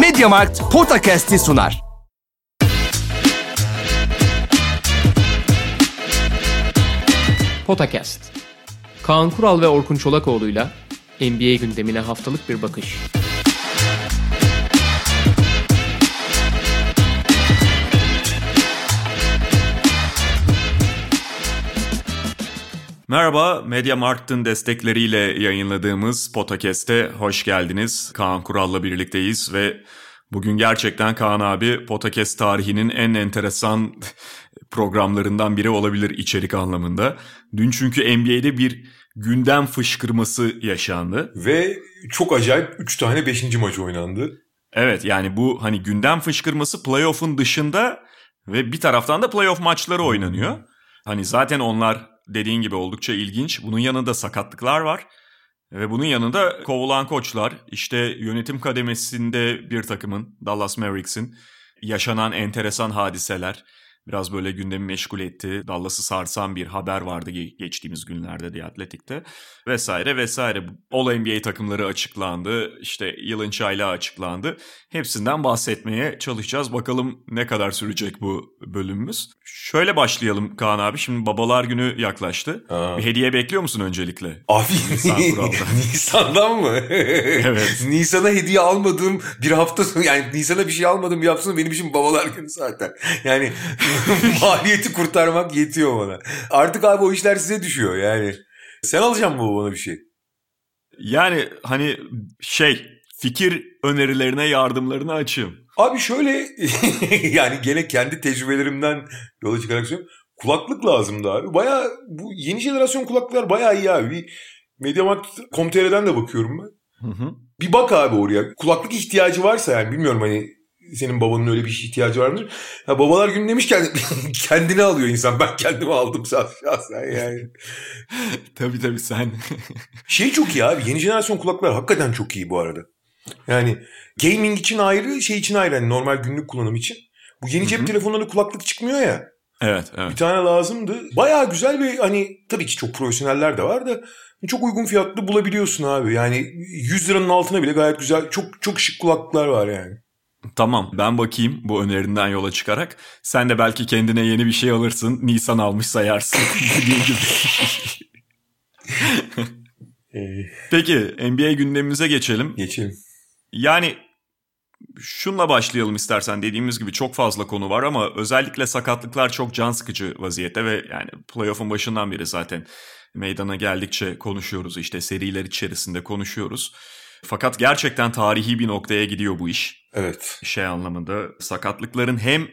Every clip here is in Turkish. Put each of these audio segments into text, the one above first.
Mediamarkt Podcast'i sunar. Potakast. Kaan Kural ve Orkun Çolakoğlu'yla NBA gündemine haftalık bir bakış. Merhaba, Media Markt'ın destekleriyle yayınladığımız Potakest'e hoş geldiniz. Kaan Kural'la birlikteyiz ve bugün gerçekten Kaan abi Potakest tarihinin en enteresan programlarından biri olabilir içerik anlamında. Dün çünkü NBA'de bir gündem fışkırması yaşandı. Ve çok acayip 3 tane 5. maç oynandı. Evet yani bu hani gündem fışkırması playoff'un dışında ve bir taraftan da playoff maçları oynanıyor. Hani zaten onlar dediğin gibi oldukça ilginç. Bunun yanında sakatlıklar var. Ve bunun yanında kovulan koçlar, işte yönetim kademesinde bir takımın, Dallas Mavericks'in yaşanan enteresan hadiseler biraz böyle gündemi meşgul etti. Dallas'ı sarsan bir haber vardı geçtiğimiz günlerde The Athletic'te vesaire vesaire. All NBA takımları açıklandı. İşte yılın çaylağı açıklandı. Hepsinden bahsetmeye çalışacağız. Bakalım ne kadar sürecek bu bölümümüz. Şöyle başlayalım Kaan abi. Şimdi babalar günü yaklaştı. Aa. Bir hediye bekliyor musun öncelikle? Abi Nisan Nisan'dan mı? evet. Nisan'a hediye almadığım bir hafta sonu yani Nisan'a bir şey almadığım bir hafta sonu benim için babalar günü zaten. Yani maliyeti kurtarmak yetiyor bana. Artık abi o işler size düşüyor yani. Sen alacaksın mı bana bir şey? Yani hani şey fikir önerilerine yardımlarını açayım. Abi şöyle yani gene kendi tecrübelerimden yola çıkarak söylüyorum. Kulaklık lazımdı abi. Baya bu yeni jenerasyon kulaklıklar baya iyi abi. Mediamarkt.com.tr'den de bakıyorum ben. Hı hı. Bir bak abi oraya. Kulaklık ihtiyacı varsa yani bilmiyorum hani senin babanın öyle bir şey ihtiyacı var mıdır? Ha, babalar günü demişken kendini alıyor insan. Ben kendimi aldım şahsen yani. tabii tabii sen. şey çok iyi abi. Yeni jenerasyon kulaklar hakikaten çok iyi bu arada. Yani gaming için ayrı, şey için ayrı. Yani normal günlük kullanım için. Bu yeni cep telefonlarında kulaklık çıkmıyor ya. Evet, evet. Bir tane lazımdı. Baya güzel ve hani tabii ki çok profesyoneller de var da çok uygun fiyatlı bulabiliyorsun abi. Yani 100 liranın altına bile gayet güzel çok çok şık kulaklıklar var yani. Tamam ben bakayım bu önerinden yola çıkarak. Sen de belki kendine yeni bir şey alırsın. Nisan almış sayarsın. Gibi. Peki NBA gündemimize geçelim. Geçelim. Yani şunla başlayalım istersen dediğimiz gibi çok fazla konu var ama özellikle sakatlıklar çok can sıkıcı vaziyette ve yani playoff'un başından beri zaten meydana geldikçe konuşuyoruz işte seriler içerisinde konuşuyoruz. Fakat gerçekten tarihi bir noktaya gidiyor bu iş. Evet. Şey anlamında sakatlıkların hem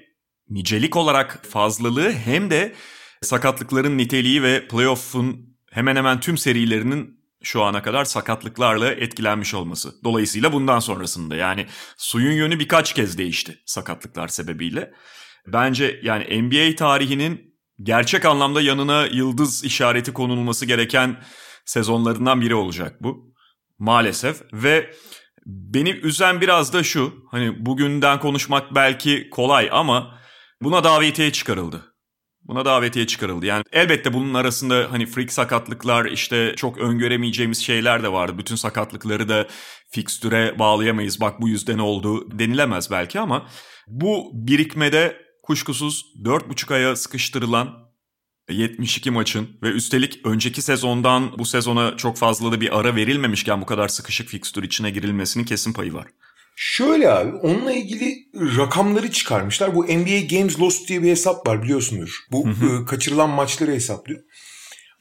nicelik olarak fazlalığı hem de sakatlıkların niteliği ve playoff'un hemen hemen tüm serilerinin şu ana kadar sakatlıklarla etkilenmiş olması. Dolayısıyla bundan sonrasında yani suyun yönü birkaç kez değişti sakatlıklar sebebiyle. Bence yani NBA tarihinin gerçek anlamda yanına yıldız işareti konulması gereken sezonlarından biri olacak bu maalesef ve beni üzen biraz da şu hani bugünden konuşmak belki kolay ama buna davetiye çıkarıldı. Buna davetiye çıkarıldı. Yani elbette bunun arasında hani freak sakatlıklar işte çok öngöremeyeceğimiz şeyler de vardı. Bütün sakatlıkları da fikstüre bağlayamayız. Bak bu yüzden oldu denilemez belki ama bu birikmede kuşkusuz 4,5 aya sıkıştırılan 72 maçın ve üstelik önceki sezondan bu sezona çok fazla da bir ara verilmemişken bu kadar sıkışık fikstür içine girilmesinin kesin payı var. Şöyle abi onunla ilgili rakamları çıkarmışlar. Bu NBA Games Lost diye bir hesap var biliyorsundur. Bu hı hı. E, kaçırılan maçları hesaplıyor.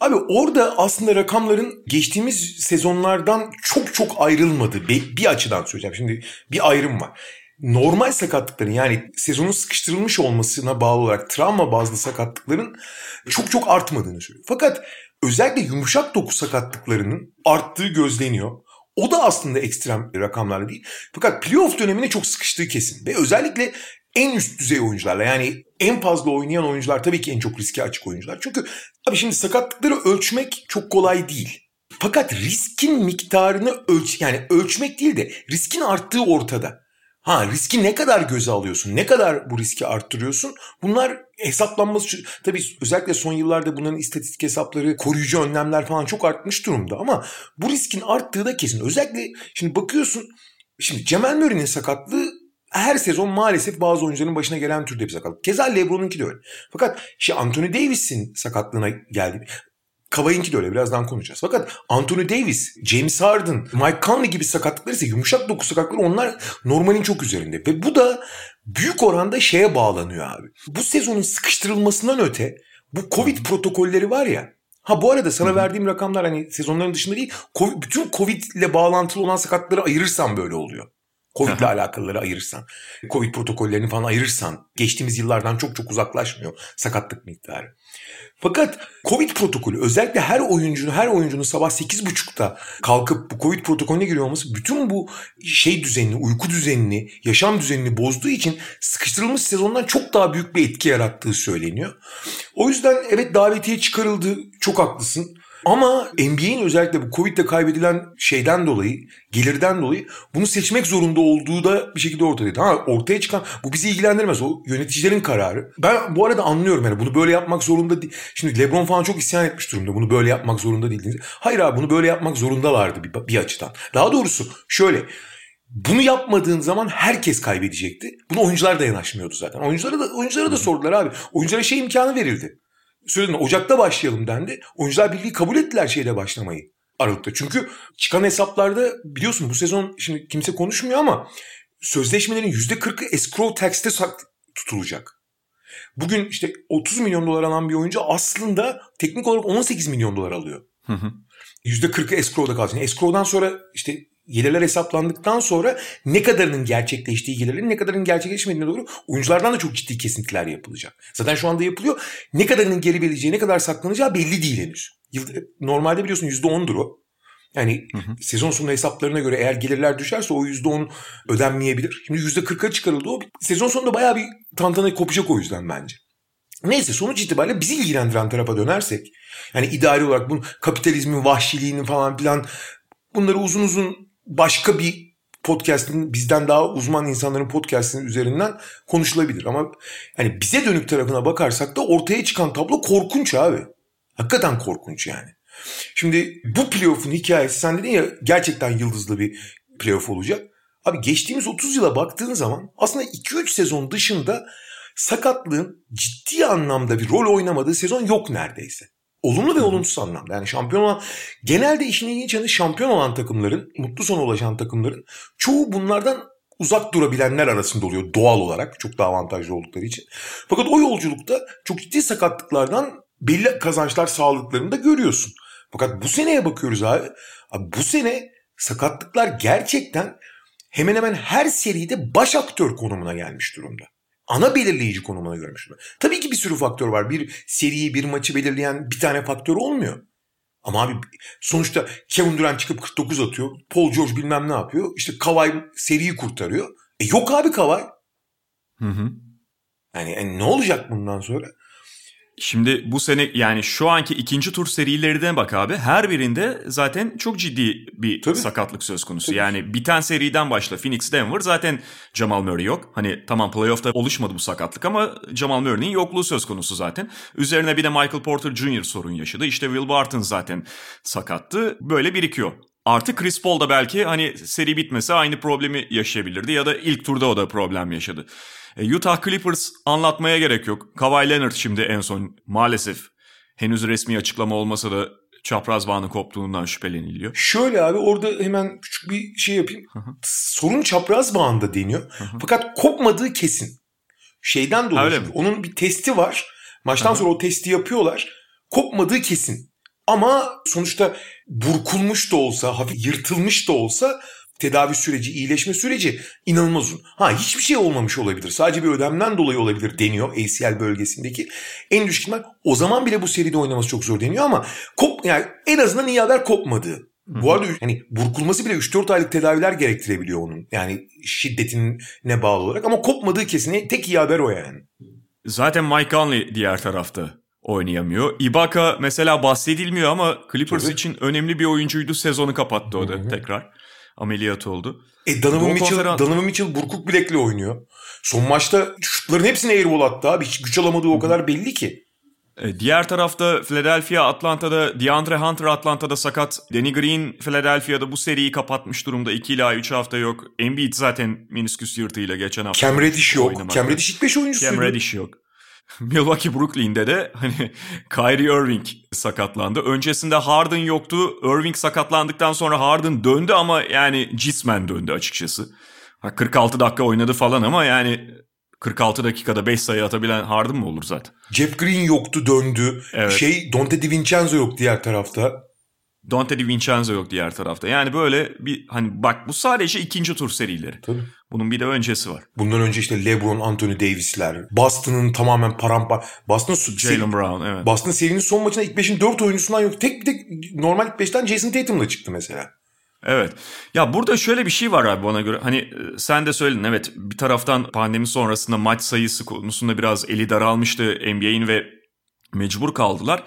Abi orada aslında rakamların geçtiğimiz sezonlardan çok çok ayrılmadı. Bir açıdan söyleyeceğim. Şimdi bir ayrım var normal sakatlıkların yani sezonun sıkıştırılmış olmasına bağlı olarak travma bazlı sakatlıkların çok çok artmadığını söylüyor. Fakat özellikle yumuşak doku sakatlıklarının arttığı gözleniyor. O da aslında ekstrem rakamlar değil. Fakat playoff dönemine çok sıkıştığı kesin. Ve özellikle en üst düzey oyuncularla yani en fazla oynayan oyuncular tabii ki en çok riske açık oyuncular. Çünkü abi şimdi sakatlıkları ölçmek çok kolay değil. Fakat riskin miktarını ölç yani ölçmek değil de riskin arttığı ortada. Ha riski ne kadar göze alıyorsun? Ne kadar bu riski arttırıyorsun? Bunlar hesaplanması tabii özellikle son yıllarda bunların istatistik hesapları, koruyucu önlemler falan çok artmış durumda ama bu riskin arttığı da kesin. Özellikle şimdi bakıyorsun Şimdi Cemal Murray'nin sakatlığı her sezon maalesef bazı oyuncuların başına gelen türde bir sakatlık. Keza LeBron'unki de öyle. Fakat işte Anthony Davis'in sakatlığına geldi. Kavay'ınki de öyle birazdan konuşacağız. Fakat Anthony Davis, James Harden, Mike Conley gibi sakatlıklar ise yumuşak doku sakatlıkları onlar normalin çok üzerinde. Ve bu da büyük oranda şeye bağlanıyor abi. Bu sezonun sıkıştırılmasından öte bu Covid protokolleri var ya. Ha bu arada sana verdiğim rakamlar hani sezonların dışında değil. COVID, bütün Covid ile bağlantılı olan sakatları ayırırsan böyle oluyor. Covid ile alakalıları ayırırsan, Covid protokollerini falan ayırırsan geçtiğimiz yıllardan çok çok uzaklaşmıyor sakatlık miktarı. Fakat Covid protokolü özellikle her oyuncunun her oyuncunun sabah 8.30'da kalkıp bu Covid protokolüne giriyor olması bütün bu şey düzenini, uyku düzenini, yaşam düzenini bozduğu için sıkıştırılmış sezondan çok daha büyük bir etki yarattığı söyleniyor. O yüzden evet davetiye çıkarıldı. Çok haklısın. Ama NBA'in özellikle bu Covid'de kaybedilen şeyden dolayı, gelirden dolayı bunu seçmek zorunda olduğu da bir şekilde ortadaydı. Ha ortaya çıkan bu bizi ilgilendirmez. O yöneticilerin kararı. Ben bu arada anlıyorum yani bunu böyle yapmak zorunda değil. Şimdi LeBron falan çok isyan etmiş durumda. Bunu böyle yapmak zorunda değildiniz. Hayır abi bunu böyle yapmak zorundalardı bir, bir açıdan. Daha doğrusu şöyle bunu yapmadığın zaman herkes kaybedecekti. Bunu oyuncular da yanaşmıyordu zaten. Oyunculara da oyunculara da sordular abi. Oyunculara şey imkanı verildi söyledin Ocak'ta başlayalım dendi. Oyuncular Birliği kabul ettiler şeyle başlamayı. Aralık'ta. Çünkü çıkan hesaplarda biliyorsun bu sezon şimdi kimse konuşmuyor ama sözleşmelerin %40'ı escrow tax'te tutulacak. Bugün işte 30 milyon dolar alan bir oyuncu aslında teknik olarak 18 milyon dolar alıyor. Hı hı. %40'ı escrow'da kalacak. Yani escrow'dan sonra işte gelirler hesaplandıktan sonra ne kadarının gerçekleştiği gelirlerin ne kadarının gerçekleşmediğine doğru oyunculardan da çok ciddi kesintiler yapılacak. Zaten şu anda yapılıyor. Ne kadarının geri verileceği, ne kadar saklanacağı belli değil henüz. Normalde biliyorsun %10'dur o. Yani hı hı. sezon sonu hesaplarına göre eğer gelirler düşerse o %10 ödenmeyebilir. Şimdi %40'a çıkarıldı o. Sezon sonunda bayağı bir tantana kopacak o yüzden bence. Neyse sonuç itibariyle bizi ilgilendiren tarafa dönersek yani idari olarak bunun kapitalizmin vahşiliğini falan filan bunları uzun uzun başka bir podcast'in bizden daha uzman insanların podcast'inin üzerinden konuşulabilir. Ama hani bize dönük tarafına bakarsak da ortaya çıkan tablo korkunç abi. Hakikaten korkunç yani. Şimdi bu playoff'un hikayesi sen dedin ya gerçekten yıldızlı bir playoff olacak. Abi geçtiğimiz 30 yıla baktığın zaman aslında 2-3 sezon dışında sakatlığın ciddi anlamda bir rol oynamadığı sezon yok neredeyse. Olumlu ve olumsuz anlamda. Yani şampiyon olan genelde işin ilginç yanı şampiyon olan takımların, mutlu sona ulaşan takımların çoğu bunlardan uzak durabilenler arasında oluyor doğal olarak. Çok daha avantajlı oldukları için. Fakat o yolculukta çok ciddi sakatlıklardan belli kazançlar sağladıklarını da görüyorsun. Fakat bu seneye bakıyoruz abi. abi bu sene sakatlıklar gerçekten hemen hemen her seride baş aktör konumuna gelmiş durumda ana belirleyici konumuna görmüş. Tabii ki bir sürü faktör var. Bir seriyi, bir maçı belirleyen bir tane faktör olmuyor. Ama abi sonuçta Kevin Durant çıkıp 49 atıyor. Paul George bilmem ne yapıyor. İşte Kawhi seriyi kurtarıyor. E yok abi Kawhi. Hı hı. Yani, yani ne olacak bundan sonra? Şimdi bu sene yani şu anki ikinci tur serilerine bak abi. Her birinde zaten çok ciddi bir Tabii. sakatlık söz konusu. Tabii. Yani biten seriden başla Phoenix Denver zaten Jamal Murray yok. Hani tamam playoff'ta oluşmadı bu sakatlık ama Jamal Murray'nin yokluğu söz konusu zaten. Üzerine bir de Michael Porter Jr. sorun yaşadı. İşte Will Barton zaten sakattı. Böyle birikiyor. Artık Chris Paul da belki hani seri bitmese aynı problemi yaşayabilirdi ya da ilk turda o da problem yaşadı. E, Utah Clippers anlatmaya gerek yok. Kawhi Leonard şimdi en son maalesef henüz resmi açıklama olmasa da çapraz bağının koptuğundan şüpheleniliyor. Şöyle abi orada hemen küçük bir şey yapayım. Sorun çapraz bağında deniyor. Fakat kopmadığı kesin. Şeyden dolayı onun bir testi var. Maçtan sonra o testi yapıyorlar. Kopmadığı kesin. Ama sonuçta burkulmuş da olsa, hafif yırtılmış da olsa tedavi süreci, iyileşme süreci inanılmaz uzun. Ha hiçbir şey olmamış olabilir. Sadece bir ödemden dolayı olabilir deniyor ACL bölgesindeki. En düşük ihtimal o zaman bile bu seride oynaması çok zor deniyor ama kop yani en azından iyi haber kopmadı. Bu arada hani burkulması bile 3-4 aylık tedaviler gerektirebiliyor onun. Yani şiddetine bağlı olarak ama kopmadığı kesin tek iyi haber o yani. Zaten Mike Conley diğer tarafta oynayamıyor. Ibaka mesela bahsedilmiyor ama Clippers Tabii. için önemli bir oyuncuydu. Sezonu kapattı o da Hı-hı. tekrar ameliyat oldu. E Donovan Mitchell, konferen... Donovan Mitchell burkuk bilekle oynuyor. Son maçta şutların hepsini airball attı abi. Hiç güç alamadığı o kadar belli ki. E, diğer tarafta Philadelphia Atlanta'da DeAndre Hunter Atlanta'da sakat. Danny Green Philadelphia'da bu seriyi kapatmış durumda. 2 ila 3 hafta yok. Embiid zaten menisküs yırtığıyla geçen hafta. Cam Reddish yok. Cam Reddish ilk 5 oyuncusuydu. Cam Reddish yok. Milwaukee Brooklyn'de de hani Kyrie Irving sakatlandı. Öncesinde Harden yoktu. Irving sakatlandıktan sonra Harden döndü ama yani cismen döndü açıkçası. Ha, 46 dakika oynadı falan ama yani 46 dakikada 5 sayı atabilen Harden mı olur zaten? Jeff Green yoktu döndü. Evet. Şey Dante DiVincenzo yok diğer tarafta. Dante DiVincenzo yok diğer tarafta. Yani böyle bir hani bak bu sadece ikinci tur serileri. Tabii. Bunun bir de öncesi var. Bundan önce işte LeBron, Anthony Davis'ler. Boston'ın tamamen parampa... Boston, Jalen Brown evet. Boston serinin son maçında ilk 5'in 4 oyuncusundan yok. Tek bir tek normal ilk 5'ten Jason Tatum'la çıktı mesela. Evet. Ya burada şöyle bir şey var abi bana göre. Hani e, sen de söyledin evet bir taraftan pandemi sonrasında maç sayısı konusunda biraz eli daralmıştı NBA'in ve mecbur kaldılar.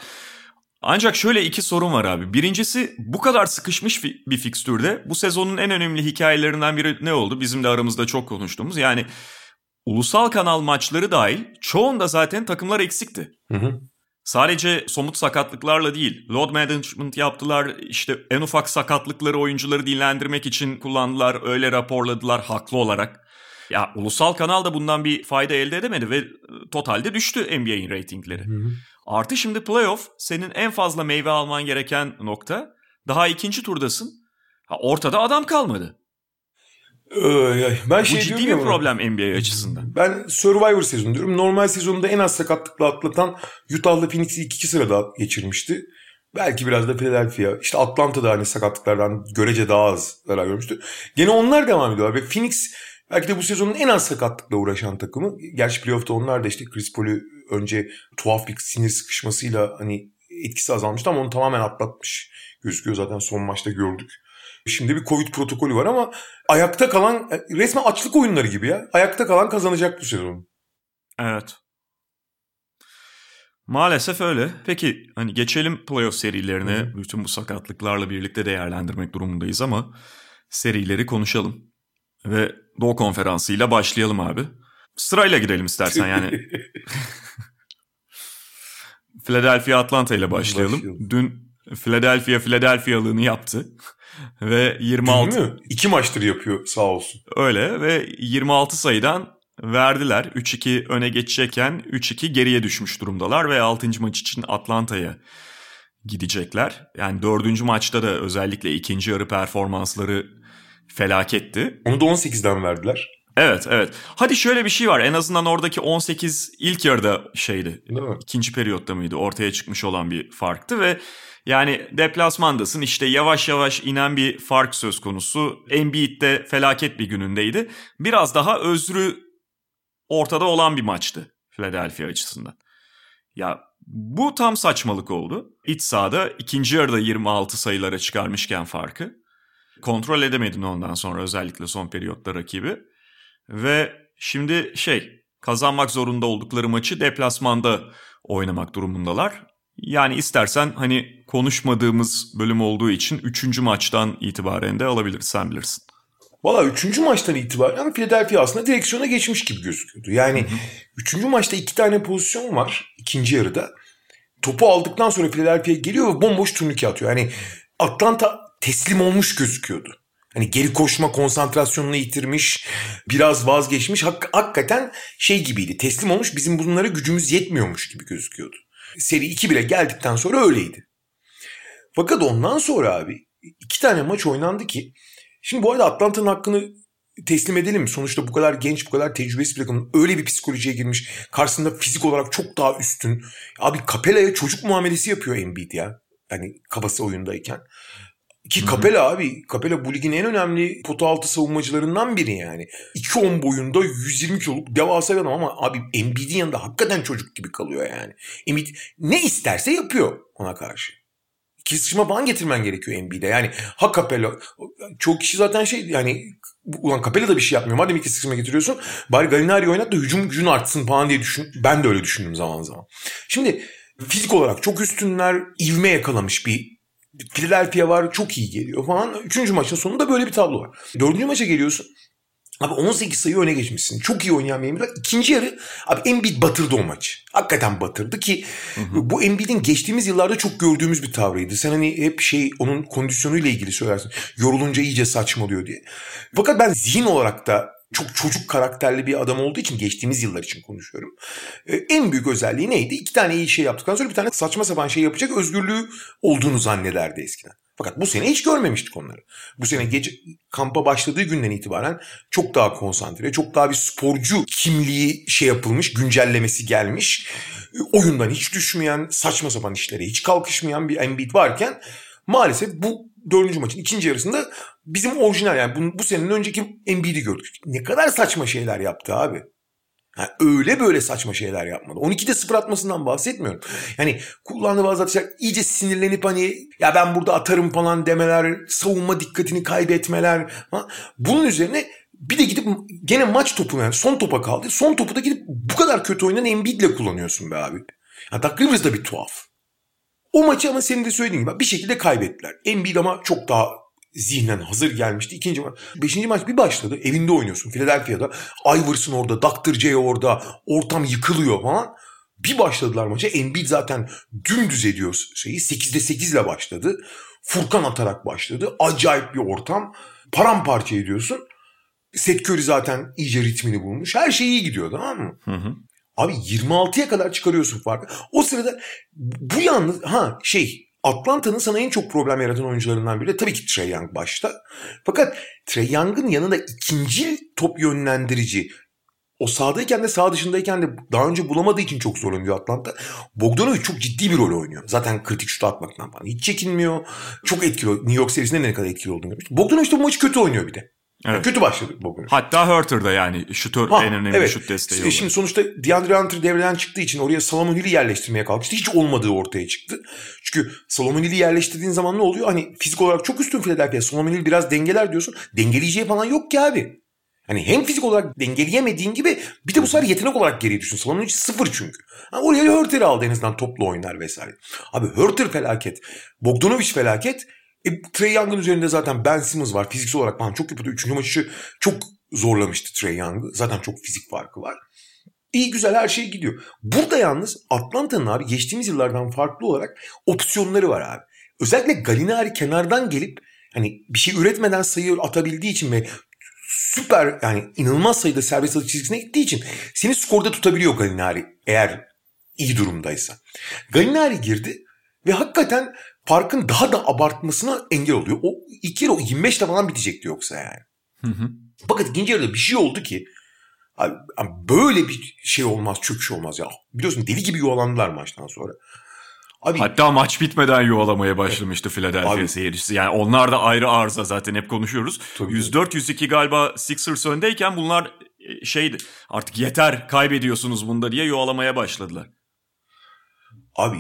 Ancak şöyle iki sorun var abi. Birincisi bu kadar sıkışmış bir fikstürde bu sezonun en önemli hikayelerinden biri ne oldu? Bizim de aramızda çok konuştuğumuz yani ulusal kanal maçları dahil çoğunda zaten takımlar eksikti. Hı hı. Sadece somut sakatlıklarla değil, load management yaptılar, işte en ufak sakatlıkları oyuncuları dinlendirmek için kullandılar, öyle raporladılar haklı olarak. Ya ulusal kanal da bundan bir fayda elde edemedi ve e, totalde düştü NBA'in reytingleri. Artı şimdi playoff senin en fazla meyve alman gereken nokta. Daha ikinci turdasın. Ha, ortada adam kalmadı. Ay. Ben Bu şey ciddi bir problem NBA açısından. Ben Survivor sezonu diyorum. Normal sezonunda en az sakatlıkla atlatan Utah'la Phoenix'i ilk iki sırada geçirmişti. Belki biraz da Philadelphia. İşte Atlanta'da hani sakatlıklardan görece daha az zarar görmüştü. Gene onlar devam ediyorlar. Ve Phoenix belki de bu sezonun en az sakatlıkla uğraşan takımı. Gerçi playoff'ta onlar da işte Chris Paul'ü önce tuhaf bir sinir sıkışmasıyla hani etkisi azalmıştı ama onu tamamen atlatmış gözüküyor. Zaten son maçta gördük. Şimdi bir Covid protokolü var ama ayakta kalan resmen açlık oyunları gibi ya. Ayakta kalan kazanacak bu sezon. Evet. Maalesef öyle. Peki hani geçelim playoff serilerine. Bütün bu sakatlıklarla birlikte değerlendirmek durumundayız ama serileri konuşalım. Ve Doğu Konferansı'yla başlayalım abi. Sırayla gidelim istersen yani. Philadelphia Atlanta ile başlayalım. Başlayalım. Dün Philadelphia Philadelphia'lığını yaptı. ve 26 Değil mi? İki maçtır yapıyor sağ olsun. Öyle ve 26 sayıdan verdiler. 3-2 öne geçecekken 3-2 geriye düşmüş durumdalar ve 6. maç için Atlanta'ya gidecekler. Yani 4. maçta da özellikle ikinci yarı performansları felaketti. Onu da 18'den verdiler. Evet evet. Hadi şöyle bir şey var. En azından oradaki 18 ilk yarıda şeydi. İkinci periyotta mıydı? Ortaya çıkmış olan bir farktı ve yani deplasmandasın işte yavaş yavaş inen bir fark söz konusu. Embiid de felaket bir günündeydi. Biraz daha özrü ortada olan bir maçtı Philadelphia açısından. Ya bu tam saçmalık oldu. İç sahada ikinci yarıda 26 sayılara çıkarmışken farkı. Kontrol edemedin ondan sonra özellikle son periyotta rakibi. Ve şimdi şey kazanmak zorunda oldukları maçı deplasmanda oynamak durumundalar. Yani istersen hani konuşmadığımız bölüm olduğu için 3. maçtan itibaren de alabiliriz sen bilirsin. Valla üçüncü maçtan itibaren Philadelphia aslında direksiyona geçmiş gibi gözüküyordu. Yani üçüncü maçta iki tane pozisyon var ikinci yarıda. Topu aldıktan sonra Philadelphia geliyor ve bomboş turnike atıyor. Yani Atlanta teslim olmuş gözüküyordu. Hani geri koşma konsantrasyonunu yitirmiş, biraz vazgeçmiş. Hak, hakikaten şey gibiydi. Teslim olmuş bizim bunlara gücümüz yetmiyormuş gibi gözüküyordu. Seri 2 bile geldikten sonra öyleydi. Fakat ondan sonra abi iki tane maç oynandı ki Şimdi bu arada Atlanta'nın hakkını teslim edelim. Sonuçta bu kadar genç, bu kadar tecrübesiz bir takımın öyle bir psikolojiye girmiş. Karşısında fizik olarak çok daha üstün. Abi Capella'ya çocuk muamelesi yapıyor Embiid ya. Yani kabası oyundayken. Ki Capella abi, Capella bu ligin en önemli pota altı savunmacılarından biri yani. 2-10 boyunda 120 kiloluk devasa bir adam ama abi Embiid'in yanında hakikaten çocuk gibi kalıyor yani. Embiid ne isterse yapıyor ona karşı kesişme falan getirmen gerekiyor Embiid'e. Yani ha Capella çok kişi zaten şey yani ulan Capella da bir şey yapmıyor. Madem iki kesişme getiriyorsun bari Gallinari oynat da hücum gücün artsın falan diye düşün. Ben de öyle düşündüm zaman zaman. Şimdi fizik olarak çok üstünler ivme yakalamış bir Philadelphia var çok iyi geliyor falan. Üçüncü maçın sonunda böyle bir tablo var. Dördüncü maça geliyorsun. Abi 18 sayı öne geçmişsin. Çok iyi oynayan bir Embiid. İkinci yarı abi Embiid batırdı o maçı. Hakikaten batırdı ki hı hı. bu Embiid'in geçtiğimiz yıllarda çok gördüğümüz bir tavrıydı. Sen hani hep şey onun kondisyonuyla ilgili söylersin. Yorulunca iyice saçmalıyor diye. Fakat ben zihin olarak da çok çocuk karakterli bir adam olduğu için geçtiğimiz yıllar için konuşuyorum. Ee, en büyük özelliği neydi? İki tane iyi şey yaptıktan sonra bir tane saçma sapan şey yapacak özgürlüğü olduğunu zannederdi eskiden. Fakat bu sene hiç görmemiştik onları. Bu sene gece kampa başladığı günden itibaren çok daha konsantre, çok daha bir sporcu kimliği şey yapılmış, güncellemesi gelmiş. Oyundan hiç düşmeyen, saçma sapan işlere hiç kalkışmayan bir Embiid varken maalesef bu dördüncü maçın ikinci yarısında bizim orijinal yani bu, bu senenin önceki Embiid'i gördük. Ne kadar saçma şeyler yaptı abi. Ha, öyle böyle saçma şeyler yapmadı. 12'de sıfır atmasından bahsetmiyorum. Yani kullandığı bazı atışlar iyice sinirlenip hani ya ben burada atarım falan demeler, savunma dikkatini kaybetmeler. Ha. Bunun üzerine bir de gidip gene maç topu yani son topa kaldı. Son topu da gidip bu kadar kötü oynayan Embiid'le kullanıyorsun be abi. Ya Doug Rivers da bir tuhaf. O maçı ama senin de söylediğin gibi bir şekilde kaybettiler. Embiid ama çok daha zihnen hazır gelmişti. İkinci maç. Beşinci maç bir başladı. Evinde oynuyorsun. Philadelphia'da. Iverson orada. Dr. J orada. Ortam yıkılıyor falan. Bir başladılar maça. Embiid zaten dümdüz ediyor şeyi. 8'de 8 ile başladı. Furkan atarak başladı. Acayip bir ortam. Paramparça ediyorsun. Seth Curry zaten iyice ritmini bulmuş. Her şey iyi gidiyor tamam mı? Hı hı. Abi 26'ya kadar çıkarıyorsun farkı. O sırada bu yalnız ha şey Atlanta'nın sana en çok problem yaratan oyuncularından biri tabii ki Trey Young başta. Fakat Trey Young'ın yanında ikinci top yönlendirici o sahadayken de sağ dışındayken de daha önce bulamadığı için çok zorlanıyor Atlanta. Bogdanovic çok ciddi bir rol oynuyor. Zaten kritik şut atmaktan falan. Hiç çekinmiyor. Çok etkili. New York serisinde ne kadar etkili olduğunu görmüş. Bogdanovic de bu maçı kötü oynuyor bir de. Evet. Yani kötü başladı bugün. Hatta Hurter'da yani şutör ha, en önemli evet. şut desteği olarak. Şimdi sonuçta DeAndre Hunter devreden çıktığı için oraya Salomon Hill'i yerleştirmeye kalkıştı. Hiç olmadığı ortaya çıktı. Çünkü Salomon Hill'i yerleştirdiğin zaman ne oluyor? Hani fizik olarak çok üstün Philadelphia. Salomon Hill biraz dengeler diyorsun. Dengeleyeceği falan yok ki abi. Hani hem fizik olarak dengeleyemediğin gibi bir de bu sefer yetenek olarak geriye düşün. Salomon Hill sıfır çünkü. Ha, oraya Hurter'i aldı en azından toplu oynar vesaire. Abi Hurter felaket. Bogdanovic felaket. E, Trey Young'ın üzerinde zaten Ben Simmons var. Fiziksel olarak falan çok yapıyordu. Üçüncü maçı çok zorlamıştı Trey Young'ı. Zaten çok fizik farkı var. İyi güzel her şey gidiyor. Burada yalnız Atlanta'nın abi geçtiğimiz yıllardan farklı olarak opsiyonları var abi. Özellikle Galinari kenardan gelip hani bir şey üretmeden sayı atabildiği için ve süper yani inanılmaz sayıda serbest atış çizgisine gittiği için seni skorda tutabiliyor Galinari eğer iyi durumdaysa. Galinari girdi ve hakikaten farkın daha da abartmasına engel oluyor. O iki yarı o 25'te falan bitecekti yoksa yani. Hı hı. Fakat ikinci yarıda bir şey oldu ki abi, böyle bir şey olmaz, çöküş olmaz ya. Biliyorsun deli gibi yuvalandılar maçtan sonra. Abi, Hatta maç bitmeden yuvalamaya başlamıştı. Philadelphia seyircisi. Yani onlar da ayrı arıza zaten hep konuşuyoruz. 104-102 galiba Sixers öndeyken bunlar e, şeydi artık yeter kaybediyorsunuz bunda diye yuvalamaya başladılar. Abi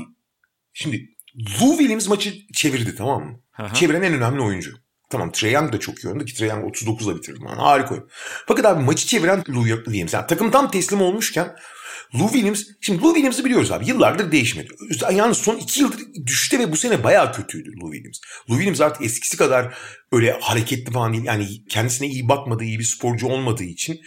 şimdi Lou Williams maçı çevirdi tamam mı? Aha. Çeviren en önemli oyuncu. Tamam Trae Young da çok iyi oynadı ki Trae Young 39'la bitirdi. Yani harika oyun. Fakat abi maçı çeviren Lou Williams. Yani takım tam teslim olmuşken Lou Williams, şimdi Lou Williams'ı biliyoruz abi. Yıllardır değişmedi. Yani son iki yıldır düştü ve bu sene bayağı kötüydü Lou Williams. Lou Williams artık eskisi kadar öyle hareketli falan değil. Yani kendisine iyi bakmadığı, iyi bir sporcu olmadığı için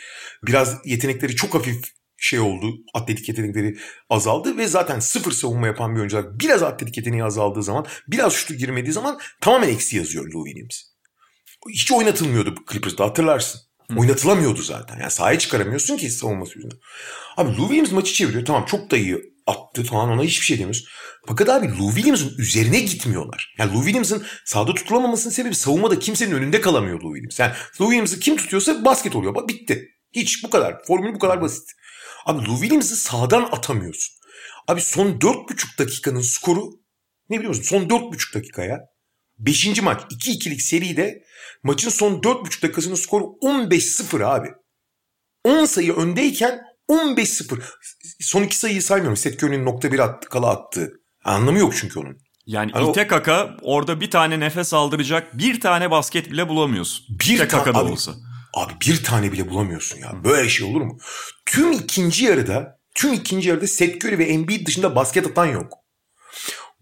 biraz yetenekleri çok hafif şey oldu. Atletik yetenekleri azaldı ve zaten sıfır savunma yapan bir oyuncular biraz atletik yeteneği azaldığı zaman biraz şutu girmediği zaman tamamen eksi yazıyor Lou Williams. Hiç oynatılmıyordu Clippers'da hatırlarsın. Hı. Oynatılamıyordu zaten. Yani sahaya çıkaramıyorsun ki savunması yüzünden. Abi Lou Williams maçı çeviriyor. Tamam çok da iyi attı falan ona hiçbir şey demiyoruz. Fakat abi Lou Williams'ın üzerine gitmiyorlar. Yani Lou Williams'ın sahada tutulamamasının sebebi savunmada kimsenin önünde kalamıyor Lou Williams. Yani Lou Williams'ı kim tutuyorsa basket oluyor. Bak bitti. Hiç bu kadar. Formül bu kadar basit. Abi Lou Williams'ı sağdan atamıyorsun. Abi son 4,5 dakikanın skoru ne biliyor musun? Son 4,5 dakikaya 5. maç 2-2'lik seride maçın son 4,5 dakikasının skoru 15-0 abi. 10 sayı öndeyken 15-0. Son iki sayıyı saymıyorum. Seth Curry'nin nokta bir attı, kala attı. Anlamı yok çünkü onun. Yani hani ite kaka orada bir tane nefes aldıracak bir tane basket bile bulamıyorsun. Bir ite kaka da olsa. Abi bir tane bile bulamıyorsun ya. Böyle şey olur mu? Tüm ikinci yarıda, tüm ikinci yarıda Seth Curry ve Embiid dışında basket atan yok.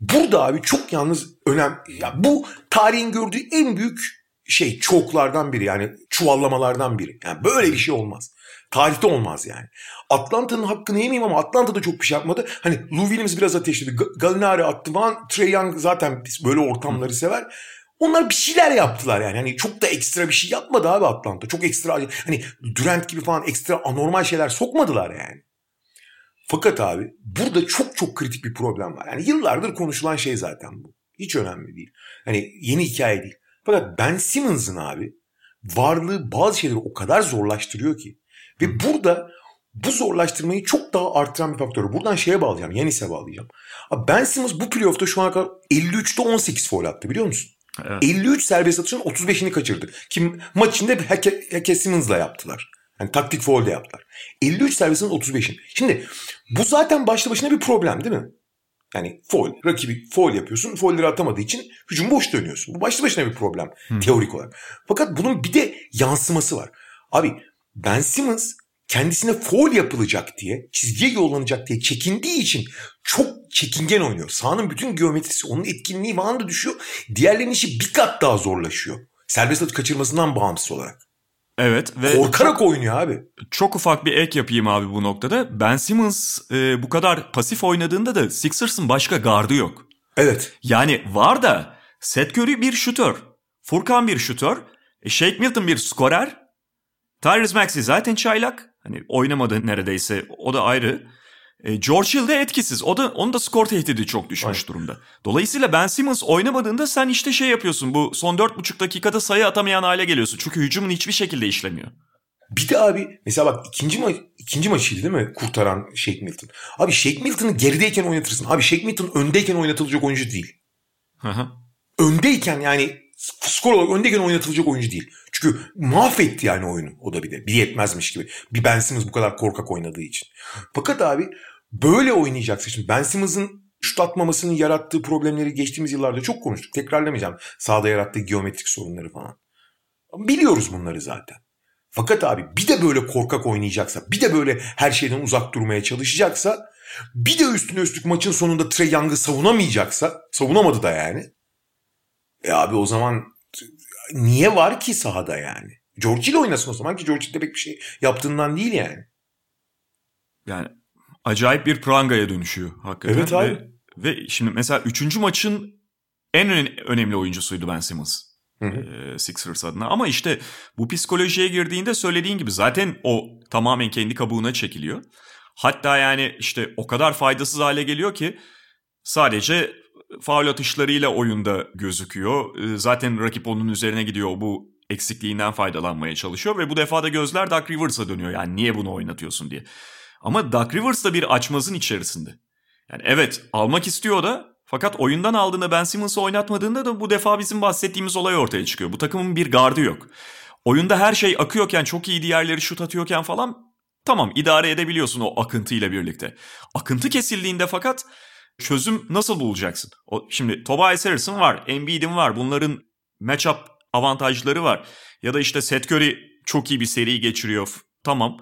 Burada abi çok yalnız önem ya bu tarihin gördüğü en büyük şey çoklardan biri yani çuvallamalardan biri. Yani böyle bir şey olmaz. Tarihte olmaz yani. Atlanta'nın hakkını yemeyeyim ama Atlanta da çok bir şey yapmadı. Hani Lou Williams biraz ateşledi. Gallinari attı falan. Trey Young zaten böyle ortamları sever. Onlar bir şeyler yaptılar yani. Hani çok da ekstra bir şey yapmadı abi Atlanta. Çok ekstra hani Durant gibi falan ekstra anormal şeyler sokmadılar yani. Fakat abi burada çok çok kritik bir problem var. Yani yıllardır konuşulan şey zaten bu. Hiç önemli değil. Hani yeni hikaye değil. Fakat Ben Simmons'ın abi varlığı bazı şeyleri o kadar zorlaştırıyor ki. Ve burada bu zorlaştırmayı çok daha artıran bir faktör. Buradan şeye bağlayacağım. Yanis'e bağlayacağım. Abi ben Simmons bu playoff'ta şu ana kadar 53'te 18 foul attı biliyor musun? Evet. 53 serbest atışın 35'ini kaçırdı. Kim maç içinde Heke, Heke Simmons'la yaptılar. Yani taktik foul de yaptılar. 53 servisin 35'in. Şimdi bu zaten başlı başına bir problem değil mi? Yani foul, rakibi foul yapıyorsun. Foulleri atamadığı için hücum boş dönüyorsun. Bu başlı başına bir problem hmm. teorik olarak. Fakat bunun bir de yansıması var. Abi Ben Simmons kendisine foul yapılacak diye, çizgiye yollanacak diye çekindiği için çok çekingen oynuyor. Sahanın bütün geometrisi, onun etkinliği falan da düşüyor. Diğerlerinin işi bir kat daha zorlaşıyor. Serbest atış kaçırmasından bağımsız olarak. Evet ve korkarak çok, oynuyor abi. Çok ufak bir ek yapayım abi bu noktada. Ben Simmons e, bu kadar pasif oynadığında da Sixers'ın başka gardı yok. Evet. Yani var da Seth Curry bir şutör. Furkan bir şutör. E, Shake Milton bir skorer. Tyrese Maxey zaten çaylak. Hani oynamadı neredeyse o da ayrı. E, George Hill de etkisiz. O da onun da skor tehdidi çok düşmüş Aynen. durumda. Dolayısıyla Ben Simmons oynamadığında sen işte şey yapıyorsun. Bu son 4,5 dakikada sayı atamayan hale geliyorsun. Çünkü hücumun hiçbir şekilde işlemiyor. Bir de abi mesela bak ikinci, ma ikinci maçıydı değil mi kurtaran Shake Milton. Abi Shake Milton'ı gerideyken oynatırsın. Abi Shake Milton öndeyken oynatılacak oyuncu değil. Hı Öndeyken yani skor olarak öndeyken oynatılacak oyuncu değil. Çünkü mahvetti yani oyunu o da bir de. Bir yetmezmiş gibi. Bir Ben Simmons bu kadar korkak oynadığı için. Fakat abi böyle oynayacaksın. Şimdi Ben Simmons'ın şut atmamasının yarattığı problemleri geçtiğimiz yıllarda çok konuştuk. Tekrarlamayacağım. Sahada yarattığı geometrik sorunları falan. Biliyoruz bunları zaten. Fakat abi bir de böyle korkak oynayacaksa, bir de böyle her şeyden uzak durmaya çalışacaksa, bir de üstüne üstlük maçın sonunda Trey Young'ı savunamayacaksa, savunamadı da yani. E abi o zaman niye var ki sahada yani? George ile oynasın o zaman ki George de pek bir şey yaptığından değil yani. Yani acayip bir prangaya dönüşüyor hakikaten. Evet abi. Ve, ve şimdi mesela üçüncü maçın en önemli oyuncusuydu Ben Simmons. Hı hı. Sixers adına. Ama işte bu psikolojiye girdiğinde söylediğin gibi zaten o tamamen kendi kabuğuna çekiliyor. Hatta yani işte o kadar faydasız hale geliyor ki sadece faul atışlarıyla oyunda gözüküyor. Ee, zaten rakip onun üzerine gidiyor bu eksikliğinden faydalanmaya çalışıyor ve bu defa da gözler Doug Rivers'a dönüyor. Yani niye bunu oynatıyorsun diye. Ama Doug Rivers da bir açmazın içerisinde. Yani evet almak istiyor da fakat oyundan aldığında Ben Simmons'ı oynatmadığında da bu defa bizim bahsettiğimiz olay ortaya çıkıyor. Bu takımın bir gardı yok. Oyunda her şey akıyorken çok iyi diğerleri şut atıyorken falan tamam idare edebiliyorsun o akıntıyla birlikte. Akıntı kesildiğinde fakat çözüm nasıl bulacaksın? O, şimdi Tobias Harris'in var, Embiid'in var. Bunların matchup avantajları var. Ya da işte Seth Curry çok iyi bir seri geçiriyor. Tamam.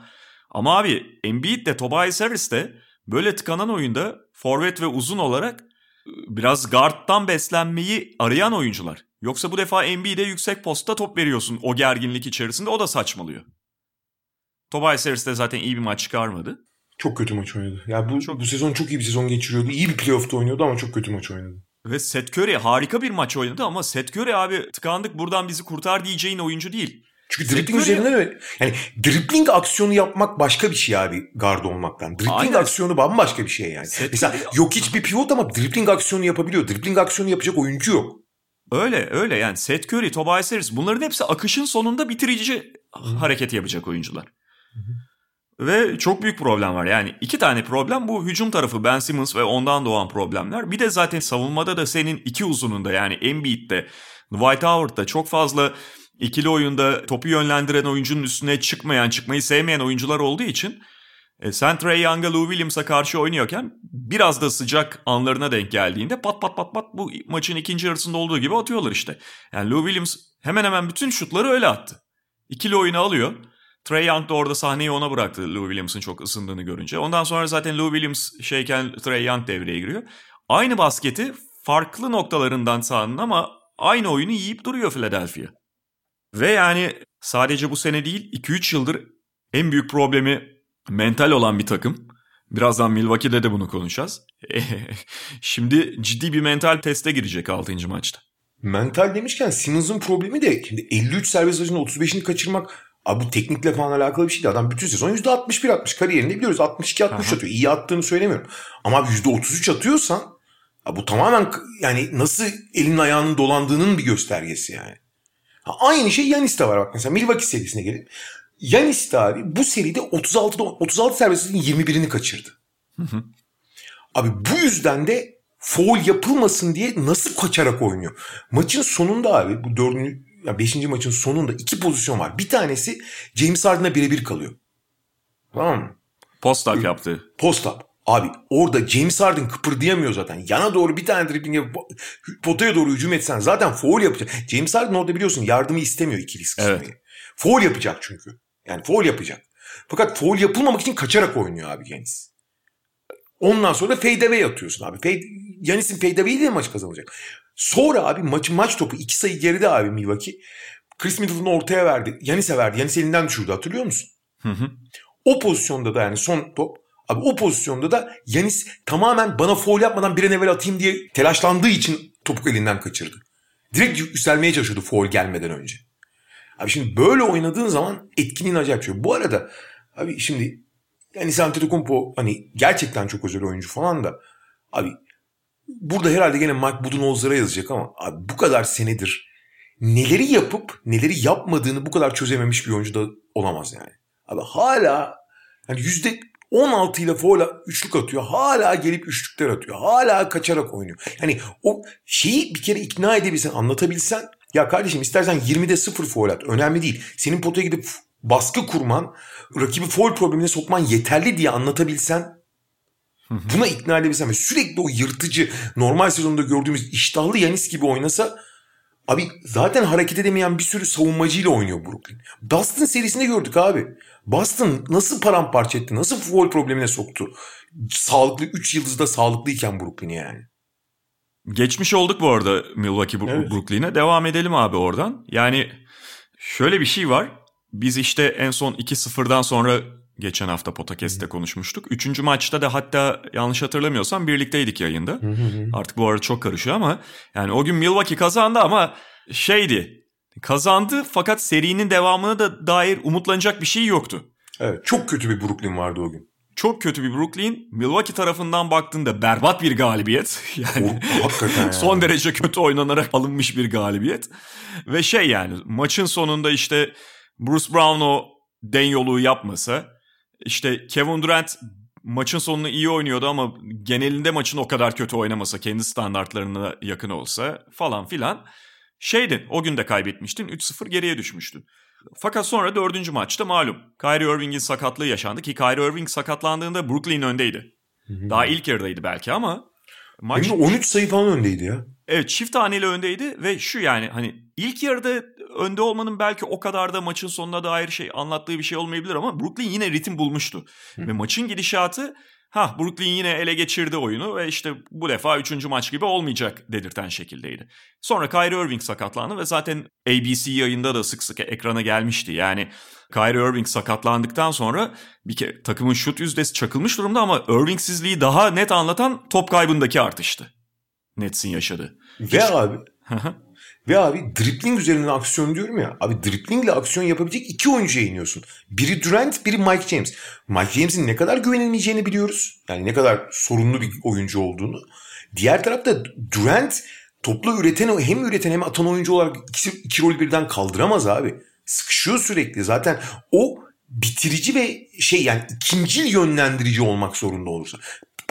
Ama abi Embiid de Tobias Harris de böyle tıkanan oyunda forvet ve uzun olarak biraz guard'dan beslenmeyi arayan oyuncular. Yoksa bu defa Embiid'e yüksek posta top veriyorsun o gerginlik içerisinde o da saçmalıyor. Tobias Harris de zaten iyi bir maç çıkarmadı. Çok kötü maç oynadı. Ya bu çok... bu sezon çok iyi bir sezon geçiriyordu. İyi bir playoff'ta oynuyordu ama çok kötü maç oynadı. Ve Seth Curry harika bir maç oynadı ama Seth Curry abi tıkandık buradan bizi kurtar diyeceğin oyuncu değil. Çünkü dribbling üzerinden öyle. Yani dribbling aksiyonu yapmak başka bir şey abi guard olmaktan. Dribbling Aynen. aksiyonu bambaşka bir şey yani. Seth Mesela yok hiç bir pivot ama dribbling aksiyonu yapabiliyor. Dribbling aksiyonu yapacak oyuncu yok. Öyle öyle yani Seth Curry, Tobias Harris bunların hepsi akışın sonunda bitirici hareket yapacak oyuncular. Ve çok büyük problem var. Yani iki tane problem bu hücum tarafı Ben Simmons ve ondan doğan problemler. Bir de zaten savunmada da senin iki uzununda yani Embiid'de, Dwight Howard'da çok fazla ikili oyunda topu yönlendiren oyuncunun üstüne çıkmayan, çıkmayı sevmeyen oyuncular olduğu için e, sen Trey Young'a Lou Williams'a karşı oynuyorken biraz da sıcak anlarına denk geldiğinde pat pat pat pat bu maçın ikinci yarısında olduğu gibi atıyorlar işte. Yani Lou Williams hemen hemen bütün şutları öyle attı. İkili oyunu alıyor. Trey Young da orada sahneyi ona bıraktı Lou Williams'ın çok ısındığını görünce. Ondan sonra zaten Lou Williams şeyken Trey Young devreye giriyor. Aynı basketi farklı noktalarından sahanın ama aynı oyunu yiyip duruyor Philadelphia. Ve yani sadece bu sene değil 2-3 yıldır en büyük problemi mental olan bir takım. Birazdan Milwaukee'de de bunu konuşacağız. Şimdi ciddi bir mental teste girecek 6. maçta. Mental demişken Simmons'ın problemi de şimdi 53 serbest atışında 35'ini kaçırmak Abi bu teknikle falan alakalı bir şey değil. Adam bütün sezon %61 atmış kariyerinde biliyoruz. 62-60 atıyor. İyi attığını söylemiyorum. Ama abi %33 atıyorsan abi bu tamamen yani nasıl elin ayağının dolandığının bir göstergesi yani. Ha, aynı şey Yanis'te var bak mesela Milwaukee serisine gelip Yanis de abi bu seride 36'da 36 serbestin 21'ini kaçırdı. Hı hı. Abi bu yüzden de foul yapılmasın diye nasıl kaçarak oynuyor. Maçın sonunda abi bu dördüncü ya beşinci maçın sonunda iki pozisyon var. Bir tanesi James Harden'a birebir kalıyor. Tamam mı? Post-up yaptı. Post-up. Abi orada James Harden kıpırdayamıyor zaten. Yana doğru bir tane dribbling yapıp potaya doğru hücum etsen zaten foul yapacak. James Harden orada biliyorsun yardımı istemiyor ikili sıkışmayı. Evet. Foul yapacak çünkü. Yani foul yapacak. Fakat foul yapılmamak için kaçarak oynuyor abi Yanis. Ondan sonra da fade away atıyorsun abi. Fade, Yanis'in fade away'i de maç kazanacak. Sonra abi maçın maç topu iki sayı geride abi Milwaukee. Chris Middleton ortaya verdi. Yanis'e verdi. Yanis elinden düşürdü hatırlıyor musun? Hı hı. O pozisyonda da yani son top Abi o pozisyonda da Yanis tamamen bana foul yapmadan bir an evvel atayım diye telaşlandığı için topuk elinden kaçırdı. Direkt yükselmeye çalışıyordu foul gelmeden önce. Abi şimdi böyle oynadığın zaman etkinin acayip şey. Bu arada abi şimdi yani Antetokounmpo hani gerçekten çok özel oyuncu falan da abi burada herhalde gene Mike Budenholzer'a yazacak ama abi bu kadar senedir neleri yapıp neleri yapmadığını bu kadar çözememiş bir oyuncu da olamaz yani. Abi hala hani yüzde 16 ile foul üçlük atıyor. Hala gelip üçlükler atıyor. Hala kaçarak oynuyor. Yani o şeyi bir kere ikna edebilsen, anlatabilsen ya kardeşim istersen 20'de 0 foul at. Önemli değil. Senin potaya gidip baskı kurman, rakibi foul problemine sokman yeterli diye anlatabilsen buna ikna edebilsen ve sürekli o yırtıcı normal sezonda gördüğümüz iştahlı Yanis gibi oynasa abi zaten hareket edemeyen bir sürü savunmacıyla oynuyor Brooklyn. Boston serisinde gördük abi. Boston nasıl paramparça etti? Nasıl foul problemine soktu? Sağlıklı 3 yıldızda sağlıklıyken Brooklyn'i yani. Geçmiş olduk bu arada Milwaukee evet. Brooklyn'e. Devam edelim abi oradan. Yani şöyle bir şey var. Biz işte en son 2-0'dan sonra geçen hafta Potakest'te konuşmuştuk. Üçüncü maçta da hatta yanlış hatırlamıyorsam birlikteydik yayında. Artık bu arada çok karışıyor ama yani o gün Milwaukee kazandı ama şeydi kazandı fakat serinin devamına da dair umutlanacak bir şey yoktu. Evet çok kötü bir Brooklyn vardı o gün. Çok kötü bir Brooklyn. Milwaukee tarafından baktığında berbat bir galibiyet. Yani o, yani. son derece kötü oynanarak alınmış bir galibiyet. Ve şey yani maçın sonunda işte Bruce Brown o den yolu yapmasa işte Kevin Durant maçın sonunu iyi oynuyordu ama genelinde maçın o kadar kötü oynamasa kendi standartlarına yakın olsa falan filan şeydin o gün de kaybetmiştin 3-0 geriye düşmüştün. Fakat sonra dördüncü maçta malum Kyrie Irving'in sakatlığı yaşandı ki Kyrie Irving sakatlandığında Brooklyn öndeydi. Daha ilk yarıdaydı belki ama maç... Hem 13 sayı falan öndeydi ya. Evet çift taneli öndeydi ve şu yani hani ilk yarıda önde olmanın belki o kadar da maçın sonuna dair şey anlattığı bir şey olmayabilir ama Brooklyn yine ritim bulmuştu. Hı. Ve maçın gidişatı ha Brooklyn yine ele geçirdi oyunu ve işte bu defa üçüncü maç gibi olmayacak dedirten şekildeydi. Sonra Kyrie Irving sakatlandı ve zaten ABC yayında da sık sık ekrana gelmişti. Yani Kyrie Irving sakatlandıktan sonra bir kere takımın şut yüzdesi çakılmış durumda ama Irvingsizliği daha net anlatan top kaybındaki artıştı. Nets'in yaşadığı. Ve Hiç... abi ve abi dripling üzerinden aksiyon diyorum ya. Abi driplingle aksiyon yapabilecek iki oyuncuya iniyorsun. Biri Durant, biri Mike James. Mike James'in ne kadar güvenilmeyeceğini biliyoruz. Yani ne kadar sorunlu bir oyuncu olduğunu. Diğer tarafta Durant toplu üreten hem üreten hem atan oyuncu olarak iki, iki rol birden kaldıramaz abi. Sıkışıyor sürekli. Zaten o bitirici ve şey yani ikinci yönlendirici olmak zorunda olursa.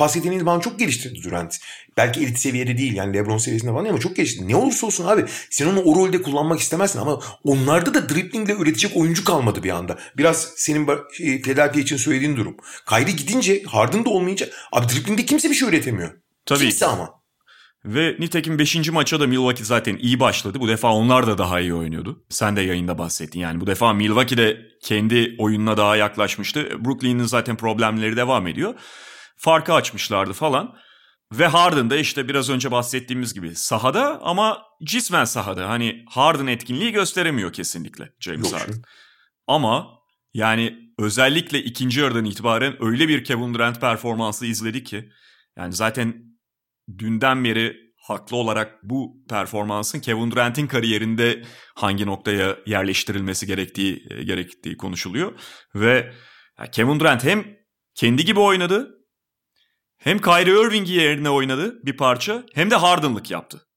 Pas yeteneğini bana çok geliştirdi Durant. Belki elit seviyede değil yani Lebron seviyesinde falan ama çok geçti. Ne olursa olsun abi sen onu o rolde kullanmak istemezsin ama onlarda da driplingle üretecek oyuncu kalmadı bir anda. Biraz senin şey, Philadelphia için söylediğin durum. Kyrie gidince Harden da olmayınca abi driplingde kimse bir şey üretemiyor. Tabii. Kimse ama. Ve nitekim 5. maça da Milwaukee zaten iyi başladı. Bu defa onlar da daha iyi oynuyordu. Sen de yayında bahsettin. Yani bu defa Milwaukee de kendi oyununa daha yaklaşmıştı. Brooklyn'in zaten problemleri devam ediyor. Farkı açmışlardı falan. Ve Harden da işte biraz önce bahsettiğimiz gibi sahada ama cismen sahada. Hani Harden etkinliği gösteremiyor kesinlikle James Yok Harden. Ama yani özellikle ikinci yarıdan itibaren öyle bir Kevin Durant performansı izledik ki yani zaten dünden beri haklı olarak bu performansın Kevin Durant'in kariyerinde hangi noktaya yerleştirilmesi gerektiği e, gerektiği konuşuluyor ve Kevin Durant hem kendi gibi oynadı hem Kyrie Irving'i yerine oynadı bir parça hem de Harden'lık yaptı.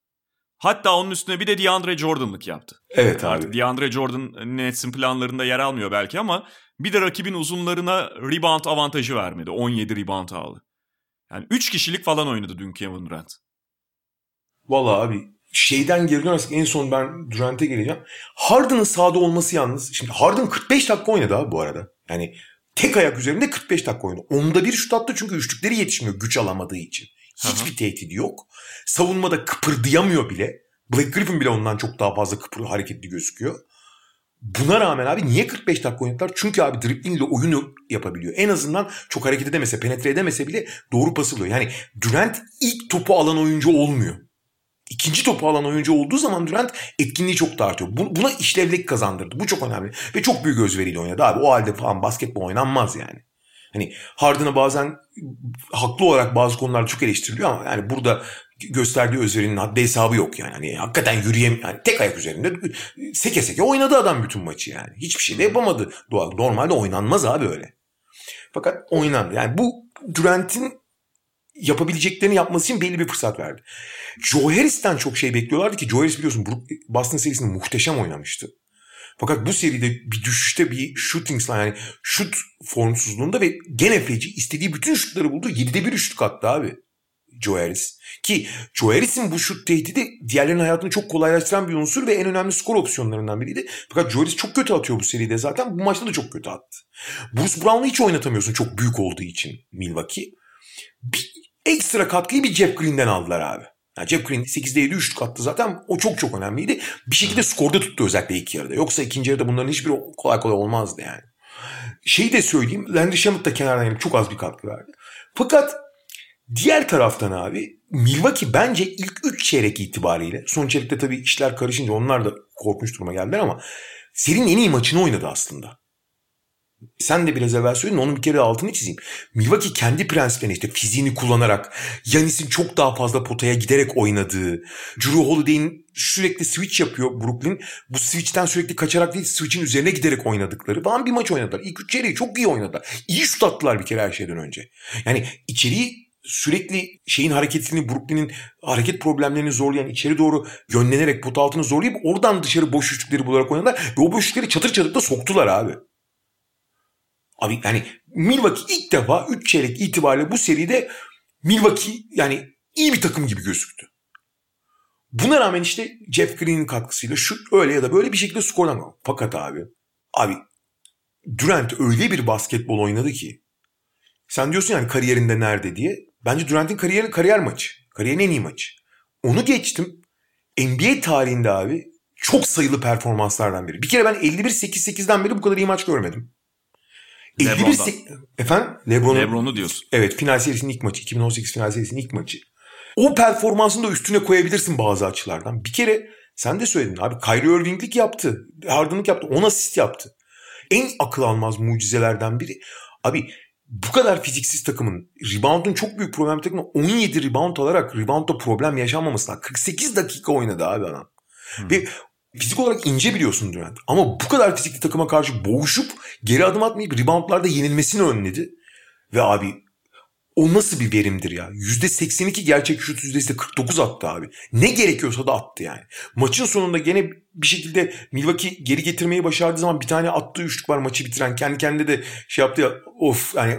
Hatta onun üstüne bir de DeAndre Jordan'lık yaptı. Evet Artık abi. DeAndre Jordan Nets'in planlarında yer almıyor belki ama bir de rakibin uzunlarına rebound avantajı vermedi. 17 rebound aldı. Yani 3 kişilik falan oynadı dün Kevin Durant. Valla abi şeyden geri dönersek en son ben Durant'e geleceğim. Harden'ın sahada olması yalnız. Şimdi Harden 45 dakika oynadı abi bu arada. Yani tek ayak üzerinde 45 dakika oynadı. Onda bir şut attı çünkü üçlükleri yetişmiyor güç alamadığı için. Hiçbir tehdidi yok. Savunmada kıpırdayamıyor bile. Black Griffin bile ondan çok daha fazla kıpır hareketli gözüküyor. Buna rağmen abi niye 45 dakika oynadılar? Çünkü abi driblingle oyunu yapabiliyor. En azından çok hareket edemese, penetre edemese bile doğru pas alıyor. Yani Durant ilk topu alan oyuncu olmuyor. İkinci topu alan oyuncu olduğu zaman Durant etkinliği çok da artıyor. Bu- Buna işlevlik kazandırdı. Bu çok önemli. Ve çok büyük özveriyle oynadı abi. O halde falan basketbol oynanmaz yani. Hani Harden'a bazen haklı olarak bazı konularda çok eleştiriliyor ama yani burada gösterdiği özverinin haddi hesabı yok yani. Hani hakikaten yürüyem yani tek ayak üzerinde seke seke oynadı adam bütün maçı yani. Hiçbir şey de yapamadı. Doğal. Normalde oynanmaz abi öyle. Fakat oynandı. Yani bu Durant'in yapabileceklerini yapması için belli bir fırsat verdi. Joe Harris'ten çok şey bekliyorlardı ki Joe Harris biliyorsun Boston serisinde muhteşem oynamıştı. Fakat bu seride bir düşüşte bir shooting yani şut formsuzluğunda ve gene feci istediği bütün şutları buldu. 7'de bir üçlük attı abi Joe Harris. Ki Joe Harris'in bu şut tehdidi diğerlerinin hayatını çok kolaylaştıran bir unsur ve en önemli skor opsiyonlarından biriydi. Fakat Joe Harris çok kötü atıyor bu seride zaten. Bu maçta da çok kötü attı. Bruce Brown'u hiç oynatamıyorsun çok büyük olduğu için Milwaukee. Bir ekstra katkıyı bir Jeff Green'den aldılar abi. Yani Jeff Green 8'de 7 üçlük attı zaten. O çok çok önemliydi. Bir şekilde skorda tuttu özellikle ilk yarıda. Yoksa ikinci yarıda bunların hiçbiri kolay kolay olmazdı yani. Şeyi de söyleyeyim. Landry Shamet da kenardan gelip çok az bir katkı verdi. Fakat diğer taraftan abi Milwaukee bence ilk 3 çeyrek itibariyle son çeyrekte tabii işler karışınca onlar da korkmuş duruma geldiler ama serinin en iyi maçını oynadı aslında. Sen de biraz evvel söyledin onun bir kere altını çizeyim. Milwaukee kendi prensiplerini işte fiziğini kullanarak Yanis'in çok daha fazla potaya giderek oynadığı Drew Holiday'in sürekli switch yapıyor Brooklyn. Bu switch'ten sürekli kaçarak değil switch'in üzerine giderek oynadıkları falan bir maç oynadılar. İlk üç çeyreği çok iyi oynadılar. İyi şut attılar bir kere her şeyden önce. Yani içeriği sürekli şeyin hareketini Brooklyn'in hareket problemlerini zorlayan içeri doğru yönlenerek pot altını zorlayıp oradan dışarı boş üçlükleri bularak oynadılar. Ve o boşlukları çatır çatır da soktular abi. Abi yani Milwaukee ilk defa 3 çeyrek itibariyle bu seride Milwaukee yani iyi bir takım gibi gözüktü. Buna rağmen işte Jeff Green'in katkısıyla şu öyle ya da böyle bir şekilde skordan Fakat abi abi Durant öyle bir basketbol oynadı ki sen diyorsun yani kariyerinde nerede diye. Bence Durant'in kariyeri kariyer maçı. Kariyerin en iyi maçı. Onu geçtim. NBA tarihinde abi çok sayılı performanslardan biri. Bir kere ben 51-8-8'den beri bu kadar iyi maç görmedim. 51 LeBron'dan. se- Efendim? LeBron'un Lebron'u diyorsun. Evet final serisinin ilk maçı. 2018 final serisinin ilk maçı. O performansını da üstüne koyabilirsin bazı açılardan. Bir kere sen de söyledin abi. Kyrie Irving'lik yaptı. Harden'lık yaptı. 10 asist yaptı. En akıl almaz mucizelerden biri. Abi bu kadar fiziksiz takımın rebound'un çok büyük problem takımın 17 rebound alarak reboundda problem yaşanmamasına 48 dakika oynadı abi adam. Ve fizik olarak ince biliyorsun Durant. Ama bu kadar fizikli takıma karşı boğuşup geri adım atmayıp reboundlarda yenilmesini önledi. Ve abi o nasıl bir verimdir ya? %82 gerçek şut yüzdesi de 49 attı abi. Ne gerekiyorsa da attı yani. Maçın sonunda gene bir şekilde Milwaukee geri getirmeyi başardığı zaman bir tane attığı üçlük var maçı bitiren. Kendi kendine de şey yaptı ya of yani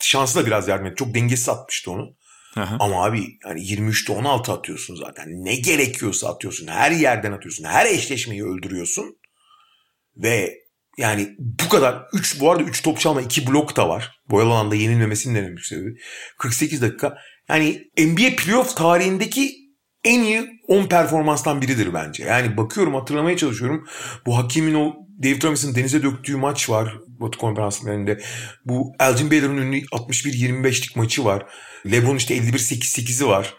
şansı da biraz yardım etti. Çok dengesiz atmıştı onu. Aha. Ama abi yani 23'te 16 atıyorsun zaten. Ne gerekiyorsa atıyorsun. Her yerden atıyorsun. Her eşleşmeyi öldürüyorsun. Ve yani bu kadar 3 bu arada 3 top çalma 2 blok da var. Boyalı alanda yenilmemesinin en büyük sebebi. 48 dakika. Yani NBA playoff tarihindeki en iyi 10 performanstan biridir bence. Yani bakıyorum hatırlamaya çalışıyorum. Bu Hakim'in o David Robinson'ın denize döktüğü maç var Batı konferanslarında. Bu Elgin Baylor'ın ünlü 61-25'lik maçı var. LeBron işte 51-8-8'i var.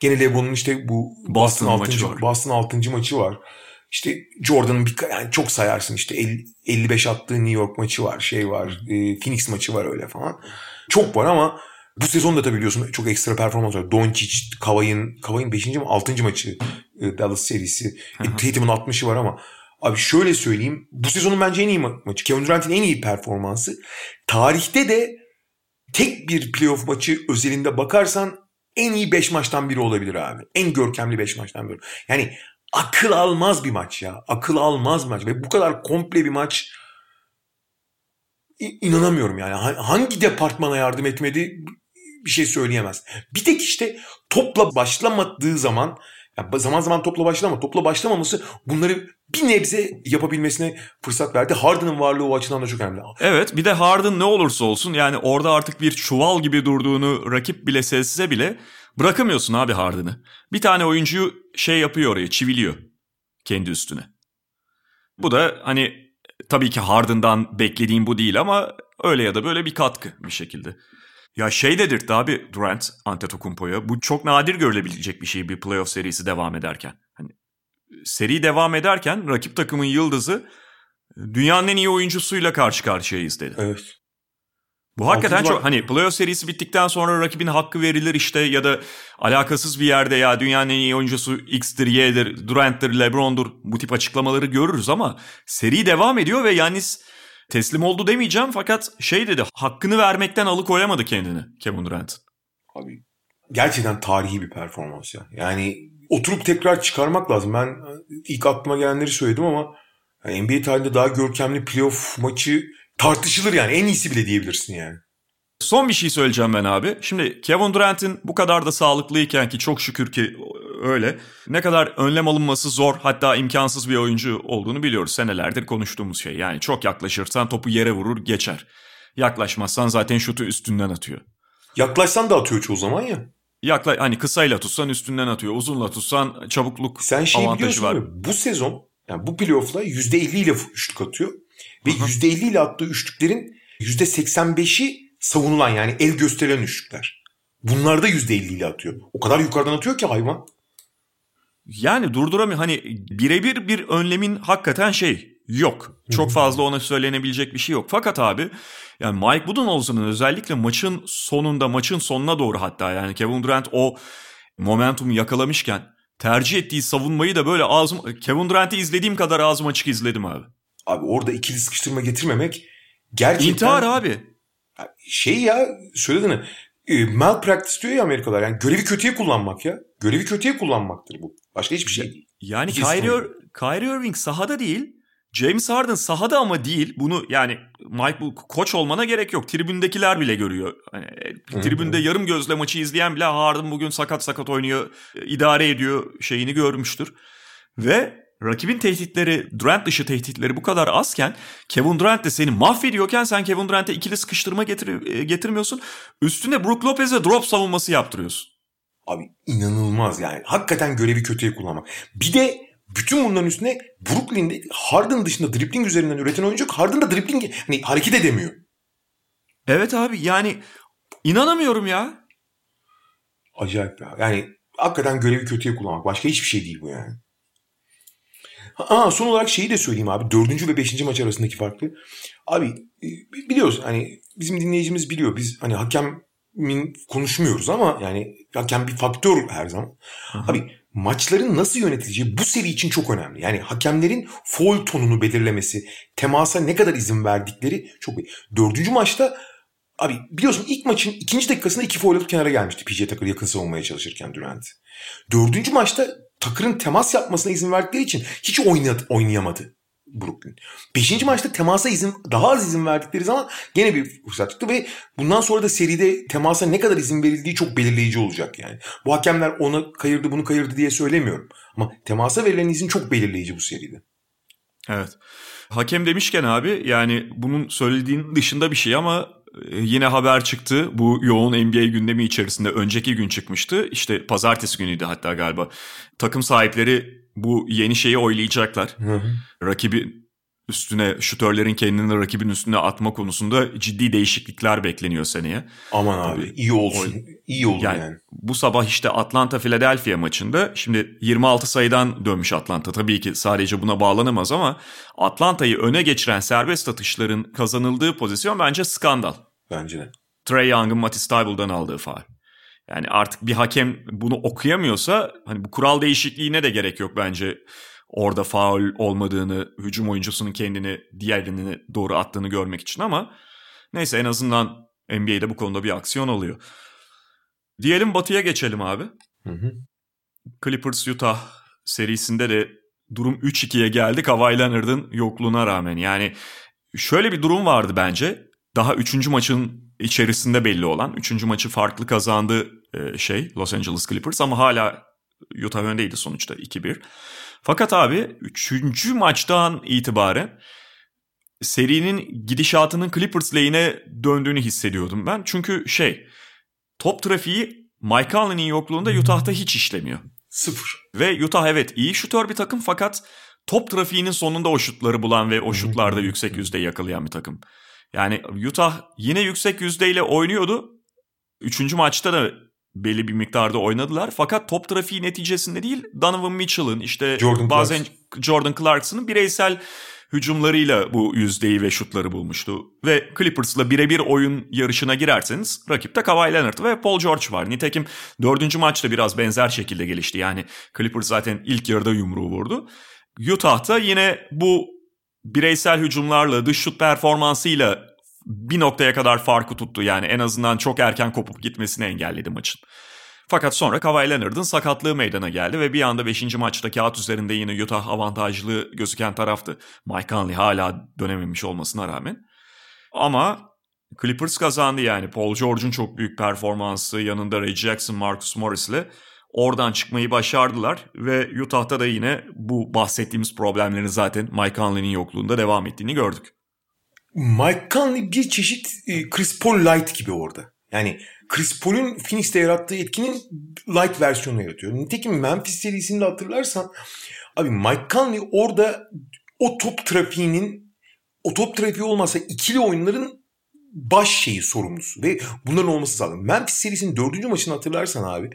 Gene LeBron'un işte bu Boston, Boston, maçı 6. var. Boston 6. maçı var. İşte Jordan'ın bir yani çok sayarsın işte 50, 55 attığı New York maçı var, şey var, e, Phoenix maçı var öyle falan. Çok var ama bu sezon da tabii biliyorsun çok ekstra performans var. Doncic, Kavay'ın, Kavay'ın 5. mi 6. maçı e, Dallas serisi. E, Tatum'un 60'ı var ama abi şöyle söyleyeyim. Bu sezonun bence en iyi ma- maçı. Kevin Durant'in en iyi performansı. Tarihte de tek bir playoff maçı özelinde bakarsan en iyi 5 maçtan biri olabilir abi. En görkemli 5 maçtan biri. Yani akıl almaz bir maç ya. Akıl almaz bir maç. Ve bu kadar komple bir maç inanamıyorum yani. Ha- Hangi departmana yardım etmedi bir şey söyleyemez. Bir tek işte topla başlamadığı zaman ya zaman zaman topla başlama topla başlamaması bunları bir nebze yapabilmesine fırsat verdi. Harden'ın varlığı o açıdan da çok önemli. Evet bir de Harden ne olursa olsun yani orada artık bir çuval gibi durduğunu rakip bile sezse bile bırakamıyorsun abi Harden'ı. Bir tane oyuncuyu şey yapıyor oraya çiviliyor kendi üstüne. Bu da hani tabii ki Harden'dan beklediğim bu değil ama öyle ya da böyle bir katkı bir şekilde. Ya şey dedirtti abi Durant Antetokounmpo'ya. Bu çok nadir görülebilecek bir şey bir playoff serisi devam ederken. Hani seri devam ederken rakip takımın yıldızı dünyanın en iyi oyuncusuyla karşı karşıyayız dedi. Evet. Bu hakikaten çok var. hani playoff serisi bittikten sonra rakibin hakkı verilir işte ya da alakasız bir yerde ya dünyanın en iyi oyuncusu X'tir, Y'dir, Durant'tir, LeBron'dur bu tip açıklamaları görürüz ama seri devam ediyor ve Yannis teslim oldu demeyeceğim fakat şey dedi hakkını vermekten alıkoyamadı kendini Kevin Durant. Abi gerçekten tarihi bir performans ya. Yani oturup tekrar çıkarmak lazım. Ben ilk aklıma gelenleri söyledim ama yani NBA tarihinde daha görkemli playoff maçı tartışılır yani. En iyisi bile diyebilirsin yani. Son bir şey söyleyeceğim ben abi. Şimdi Kevin Durant'in bu kadar da sağlıklıyken ki çok şükür ki öyle. Ne kadar önlem alınması zor hatta imkansız bir oyuncu olduğunu biliyoruz. Senelerdir konuştuğumuz şey. Yani çok yaklaşırsan topu yere vurur geçer. Yaklaşmazsan zaten şutu üstünden atıyor. Yaklaşsan da atıyor çoğu zaman ya. Yakla hani kısayla tutsan üstünden atıyor. Uzunla tutsan çabukluk Sen şey avantajı var. mi? Bu sezon yani bu playoff'la %50 ile üçlük atıyor. Ve %50 ile attığı üçlüklerin %85'i savunulan yani el gösterilen üçlükler. Bunlar da %50 ile atıyor. O kadar yukarıdan atıyor ki hayvan. Yani durduramıyor. Hani birebir bir önlemin hakikaten şey yok. Çok fazla ona söylenebilecek bir şey yok. Fakat abi yani Mike Budenholzer'ın özellikle maçın sonunda maçın sonuna doğru hatta yani Kevin Durant o momentumu yakalamışken tercih ettiği savunmayı da böyle ağzım Kevin Durant'i izlediğim kadar ağzım açık izledim abi. Abi orada ikili sıkıştırma getirmemek gerçekten... İntihar abi. Şey ya söylediğini e, malpractice diyor ya Amerikalılar. Yani görevi kötüye kullanmak ya. Görevi kötüye kullanmaktır bu. Başka hiçbir şey değil. Yani Kyrie. Kyrie Irving sahada değil. James Harden sahada ama değil. Bunu yani Mike bu koç olmana gerek yok. Tribündekiler bile görüyor. Hani, e, tribünde yarım gözle maçı izleyen bile Harden bugün sakat sakat oynuyor, e, idare ediyor şeyini görmüştür. Ve rakibin tehditleri, Durant dışı tehditleri bu kadar azken Kevin Durant de seni mahvediyorken sen Kevin Durant'e ikili sıkıştırma getir, e, getirmiyorsun. Üstüne Brook Lopez'e drop savunması yaptırıyorsun. Abi inanılmaz yani. Hakikaten görevi kötüye kullanmak. Bir de bütün bunların üstüne Brooklyn'de Harden dışında dribbling üzerinden üreten oyuncu yok. Harden da dribbling hani hareket edemiyor. Evet abi yani inanamıyorum ya. Acayip ya. Yani hakikaten görevi kötüye kullanmak. Başka hiçbir şey değil bu yani. Aa, son olarak şeyi de söyleyeyim abi. Dördüncü ve beşinci maç arasındaki farklı. Abi e, biliyoruz hani bizim dinleyicimiz biliyor. Biz hani hakemin konuşmuyoruz ama yani hakem bir faktör her zaman. Abi maçların nasıl yönetileceği bu seri için çok önemli. Yani hakemlerin foul tonunu belirlemesi, temasa ne kadar izin verdikleri çok iyi. Dördüncü maçta Abi biliyorsun ilk maçın ikinci dakikasında iki foul alıp kenara gelmişti PJ Tucker yakın savunmaya çalışırken Durant. Dördüncü maçta Tucker'ın temas yapmasına izin verdikleri için hiç oynayamadı Brooklyn. Beşinci maçta temasa izin daha az izin verdikleri zaman gene bir fırsat çıktı ve bundan sonra da seride temasa ne kadar izin verildiği çok belirleyici olacak yani. Bu hakemler onu kayırdı bunu kayırdı diye söylemiyorum. Ama temasa verilen izin çok belirleyici bu seride. Evet. Hakem demişken abi yani bunun söylediğin dışında bir şey ama yine haber çıktı. Bu yoğun NBA gündemi içerisinde önceki gün çıkmıştı. İşte pazartesi günüydü hatta galiba. Takım sahipleri bu yeni şeyi oylayacaklar. Rakibi üstüne şutörlerin kendini rakibin üstüne atma konusunda ciddi değişiklikler bekleniyor seneye. Aman abi Tabii, iyi olsun. O, iyi olur yani, yani. Bu sabah işte Atlanta Philadelphia maçında şimdi 26 sayıdan dönmüş Atlanta. Tabii ki sadece buna bağlanamaz ama Atlanta'yı öne geçiren serbest atışların kazanıldığı pozisyon bence skandal. Bence de. Trey Young'ın Matisse Tybul'dan aldığı faal. Yani artık bir hakem bunu okuyamıyorsa hani bu kural değişikliğine de gerek yok bence orada faul olmadığını, hücum oyuncusunun kendini diğerini doğru attığını görmek için ama neyse en azından NBA'de bu konuda bir aksiyon oluyor. Diyelim Batı'ya geçelim abi. Hı hı. Clippers Utah serisinde de durum 3-2'ye geldi Kawhi Leonard'ın yokluğuna rağmen. Yani şöyle bir durum vardı bence. Daha 3. maçın içerisinde belli olan. 3. maçı farklı kazandı e, şey Los Angeles Clippers ama hala Utah öndeydi sonuçta 2-1. Fakat abi 3. maçtan itibaren serinin gidişatının Clippers lehine döndüğünü hissediyordum ben. Çünkü şey top trafiği Mike Conley'nin yokluğunda Utah'ta hiç işlemiyor. Sıfır. Ve Utah evet iyi şutör bir takım fakat top trafiğinin sonunda o şutları bulan ve o şutlarda yüksek yüzde yakalayan bir takım. Yani Utah yine yüksek yüzdeyle oynuyordu. Üçüncü maçta da belli bir miktarda oynadılar. Fakat top trafiği neticesinde değil Donovan Mitchell'ın işte Jordan bazen Clarkson. Jordan Clarkson'ın bireysel hücumlarıyla bu yüzdeyi ve şutları bulmuştu. Ve Clippers'la birebir oyun yarışına girerseniz rakipte Kawhi Leonard ve Paul George var. Nitekim dördüncü maçta biraz benzer şekilde gelişti. Yani Clippers zaten ilk yarıda yumruğu vurdu. Utah'ta yine bu bireysel hücumlarla, dış şut performansıyla bir noktaya kadar farkı tuttu. Yani en azından çok erken kopup gitmesini engelledi maçın. Fakat sonra Kawhi Leonard'ın sakatlığı meydana geldi ve bir anda 5. maçta kağıt üzerinde yine Utah avantajlı gözüken taraftı. Mike Conley hala dönememiş olmasına rağmen. Ama Clippers kazandı yani. Paul George'un çok büyük performansı yanında Ray Jackson, Marcus Morris ile oradan çıkmayı başardılar ve Utah'ta da yine bu bahsettiğimiz problemlerin zaten Mike Conley'nin yokluğunda devam ettiğini gördük. Mike Conley bir çeşit e, Chris Paul light gibi orada. Yani Chris Paul'un Phoenix'te yarattığı etkinin light versiyonu yaratıyor. Nitekim Memphis serisinde hatırlarsan abi Mike Conley orada o top trafiğinin o top trafiği olmasa ikili oyunların baş şeyi sorumlusu ve bunların olması lazım. Memphis serisinin dördüncü maçını hatırlarsan abi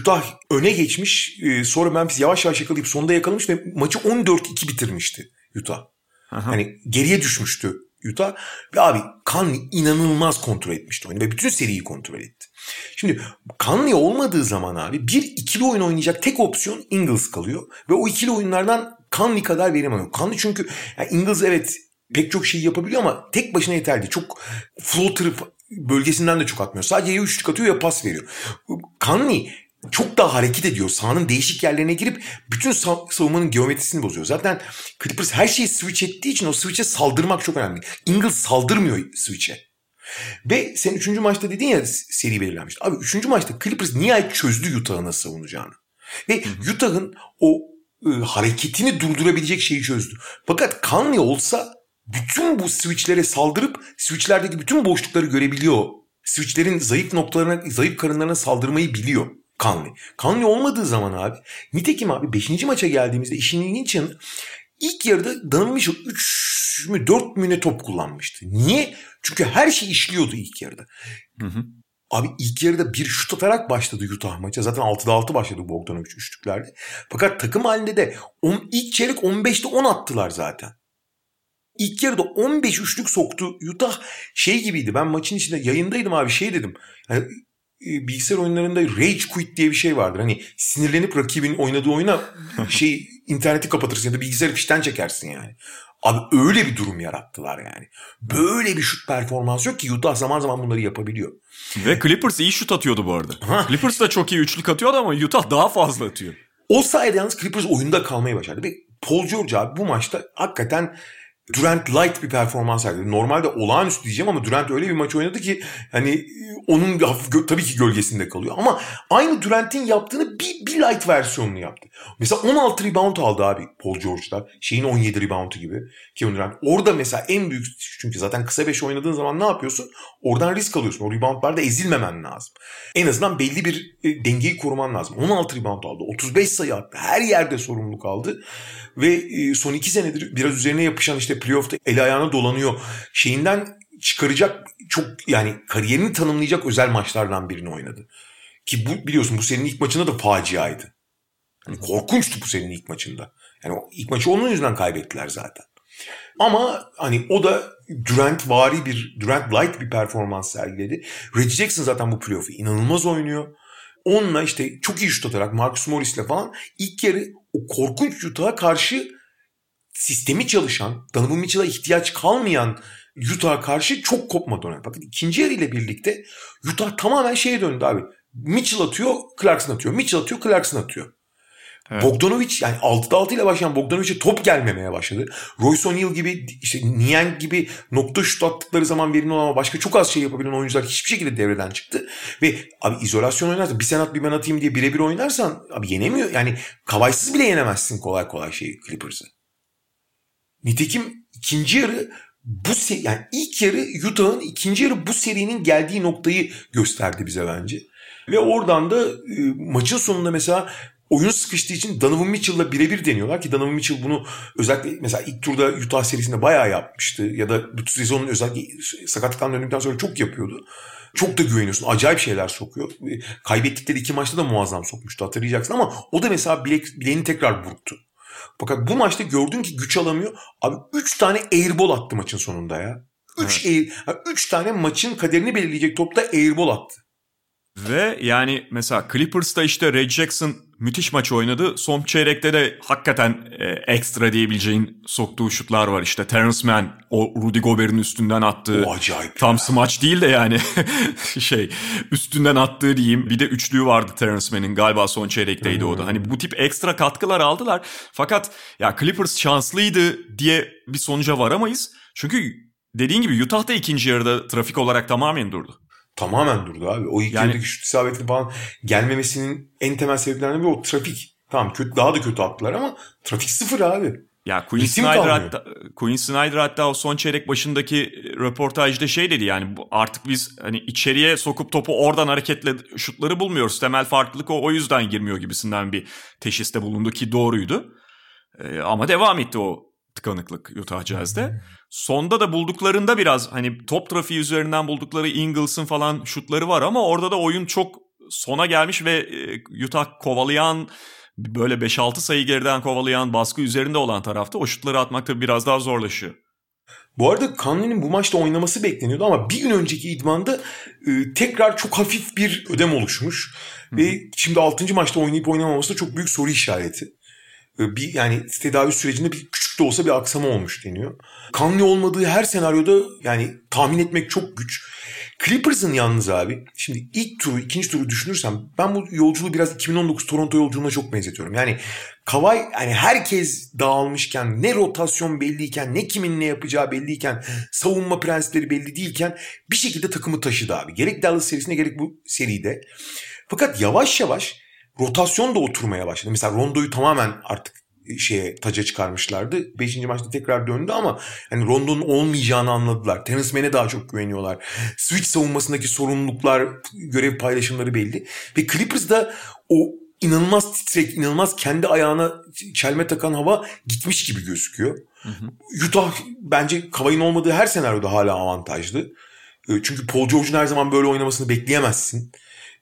Utah öne geçmiş e, sonra Memphis yavaş yavaş yakalayıp sonunda yakalamış ve maçı 14-2 bitirmişti Utah. Aha. Hani geriye düşmüştü Utah. Ve abi Conley inanılmaz kontrol etmişti oyunu ve bütün seriyi kontrol etti. Şimdi Conley olmadığı zaman abi bir ikili oyun oynayacak tek opsiyon Ingles kalıyor. Ve o ikili oyunlardan Conley kadar verim alıyor. Conley çünkü yani Ingles evet pek çok şey yapabiliyor ama tek başına yeterli. Çok floater bölgesinden de çok atmıyor. Sadece ya üçlük atıyor ya pas veriyor. Conley çok daha hareket ediyor. Sahanın değişik yerlerine girip bütün savunmanın geometrisini bozuyor. Zaten Clippers her şeyi switch ettiği için o switch'e saldırmak çok önemli. Ingles saldırmıyor switch'e. Ve sen üçüncü maçta dedin ya seri belirlenmişti. Abi üçüncü maçta Clippers nihayet çözdü Utah'ı nasıl savunacağını. Ve Utah'ın o e, hareketini durdurabilecek şeyi çözdü. Fakat Conley olsa bütün bu switchlere saldırıp switchlerdeki bütün boşlukları görebiliyor. Switchlerin zayıf noktalarına, zayıf karınlarına saldırmayı biliyor. Conley. Conley olmadığı zaman abi nitekim abi 5. maça geldiğimizde işin ilginç yanı ilk yarıda Donovan Mitchell 3 mü 4 mü ne top kullanmıştı. Niye? Çünkü her şey işliyordu ilk yarıda. Hı hı. Abi ilk yarıda bir şut atarak başladı Utah maça. Zaten 6'da 6 başladı Bogdanovic üçlüklerde. Fakat takım halinde de on, ilk çeyrek 15'te 10 attılar zaten. İlk yarıda 15 üçlük soktu. Utah şey gibiydi. Ben maçın içinde yayındaydım abi şey dedim. Yani bilgisayar oyunlarında rage quit diye bir şey vardır. Hani sinirlenip rakibin oynadığı oyuna şey interneti kapatırsın ya da bilgisayarı fişten çekersin yani. Abi öyle bir durum yarattılar yani. Böyle bir şut performansı yok ki Utah zaman zaman bunları yapabiliyor. Ve Clippers iyi şut atıyordu bu arada. Ha. Clippers da çok iyi üçlük atıyordu ama Utah daha fazla atıyor. O sayede yalnız Clippers oyunda kalmayı başardı. Ve Paul George abi bu maçta hakikaten Durant light bir performans sergiledi. Normalde olağanüstü diyeceğim ama Durant öyle bir maç oynadı ki hani onun hafif, tabii ki gölgesinde kalıyor. Ama aynı Durant'in yaptığını bir, bir light versiyonunu yaptı. Mesela 16 rebound aldı abi Paul George'da. Şeyin 17 reboundu gibi. Kevin Durant. Orada mesela en büyük çünkü zaten kısa 5 oynadığın zaman ne yapıyorsun? Oradan risk alıyorsun. O reboundlarda ezilmemen lazım. En azından belli bir dengeyi koruman lazım. 16 rebound aldı. 35 sayı attı. Her yerde sorumluluk aldı. Ve e, son 2 senedir biraz üzerine yapışan işte playoff'ta eli ayağına dolanıyor şeyinden çıkaracak çok yani kariyerini tanımlayacak özel maçlardan birini oynadı. Ki bu biliyorsun bu serinin ilk maçında da faciaydı. Yani korkunçtu bu serinin ilk maçında. Yani ilk maçı onun yüzünden kaybettiler zaten. Ama hani o da Durant vari bir Durant light bir performans sergiledi. Reggie Jackson zaten bu playoff'u inanılmaz oynuyor. Onunla işte çok iyi şut atarak Marcus Morris'le falan ilk yarı o korkunç Utah'a karşı sistemi çalışan, Donovan Mitchell'a ihtiyaç kalmayan Utah'a karşı çok kopmadı ona. Bakın ikinci yarı ile birlikte Utah tamamen şeye döndü abi. Mitchell atıyor, Clarkson atıyor. Mitchell atıyor, Clarkson atıyor. Evet. Bogdanovic yani 6'da 6 ile başlayan Bogdanovic'e top gelmemeye başladı. Royce O'Neal gibi işte Niang gibi nokta şut attıkları zaman verimli olan ama başka çok az şey yapabilen oyuncular hiçbir şekilde devreden çıktı. Ve abi izolasyon oynarsan bir sen at bir ben atayım diye birebir oynarsan abi yenemiyor. Yani kavaysız bile yenemezsin kolay kolay şeyi Clippers'ı. Nitekim ikinci yarı bu seri, yani ilk yarı Utah'ın ikinci yarı bu serinin geldiği noktayı gösterdi bize bence. Ve oradan da e, maçın sonunda mesela oyun sıkıştığı için Donovan Mitchell'la birebir deniyorlar ki Donovan Mitchell bunu özellikle mesela ilk turda Utah serisinde bayağı yapmıştı. Ya da bu sezonun özellikle sakatlıktan döndükten sonra çok yapıyordu. Çok da güveniyorsun. Acayip şeyler sokuyor. Kaybettikleri iki maçta da muazzam sokmuştu hatırlayacaksın ama o da mesela bilek, bileğini tekrar burktu. Fakat bu maçta gördün ki güç alamıyor. Abi 3 tane airball attı maçın sonunda ya. 3 evet. air, 3 tane maçın kaderini belirleyecek topta airball attı. Ve yani mesela Clippers'ta işte Ray Jackson müthiş maç oynadı. Son çeyrekte de hakikaten e, ekstra diyebileceğin soktuğu şutlar var. İşte Terrence Mann o Rudy Gobert'in üstünden attığı. O acayip. Tam smaç değil de yani şey üstünden attığı diyeyim. Bir de üçlüğü vardı Terrence Mann'in galiba son çeyrekteydi hmm. o da. Hmm. Hani bu tip ekstra katkılar aldılar. Fakat ya Clippers şanslıydı diye bir sonuca varamayız. Çünkü dediğin gibi Utah da ikinci yarıda trafik olarak tamamen durdu. Tamamen durdu abi. O ilk yani, yarıdaki şut isabetli falan gelmemesinin en temel sebeplerinden biri o trafik. Tamam kötü daha da kötü attılar ama trafik sıfır abi. Ya Queen Snyder, hatta, Queen Snyder hatta o son çeyrek başındaki röportajda şey dedi yani artık biz hani içeriye sokup topu oradan hareketle şutları bulmuyoruz. Temel farklılık o, o yüzden girmiyor gibisinden bir teşhiste bulundu ki doğruydu. Ee, ama devam etti o tıkanıklık Utah Jazz'de. Sonda da bulduklarında biraz hani top trafiği üzerinden buldukları Ingles'ın falan şutları var ama orada da oyun çok sona gelmiş ve e, Utah kovalayan böyle 5-6 sayı geriden kovalayan baskı üzerinde olan tarafta o şutları atmak tabii biraz daha zorlaşıyor. Bu arada Conley'nin bu maçta oynaması bekleniyordu ama bir gün önceki idmanda e, tekrar çok hafif bir ödem oluşmuş. Hı. Ve şimdi 6. maçta oynayıp oynamaması da çok büyük soru işareti. E, bir yani tedavi sürecinde bir küçük olsa bir aksama olmuş deniyor. Kanlı olmadığı her senaryoda yani tahmin etmek çok güç. Clippers'ın yalnız abi şimdi ilk turu ikinci turu düşünürsem ben bu yolculuğu biraz 2019 Toronto yolculuğuna çok benzetiyorum. Yani Kavay yani herkes dağılmışken ne rotasyon belliyken ne kimin ne yapacağı belliyken savunma prensipleri belli değilken bir şekilde takımı taşıdı abi. Gerek Dallas serisinde gerek bu seride. Fakat yavaş yavaş rotasyon da oturmaya başladı. Mesela Rondo'yu tamamen artık şeye taca çıkarmışlardı. Beşinci maçta tekrar döndü ama hani Rondo'nun olmayacağını anladılar. Terence Mann'e daha çok güveniyorlar. Switch savunmasındaki sorumluluklar, görev paylaşımları belli. Ve Clippers'da o inanılmaz titrek, inanılmaz kendi ayağına çelme takan hava gitmiş gibi gözüküyor. Hı hı. Utah bence Kavay'ın olmadığı her senaryoda hala avantajlı. Çünkü Paul George'un her zaman böyle oynamasını bekleyemezsin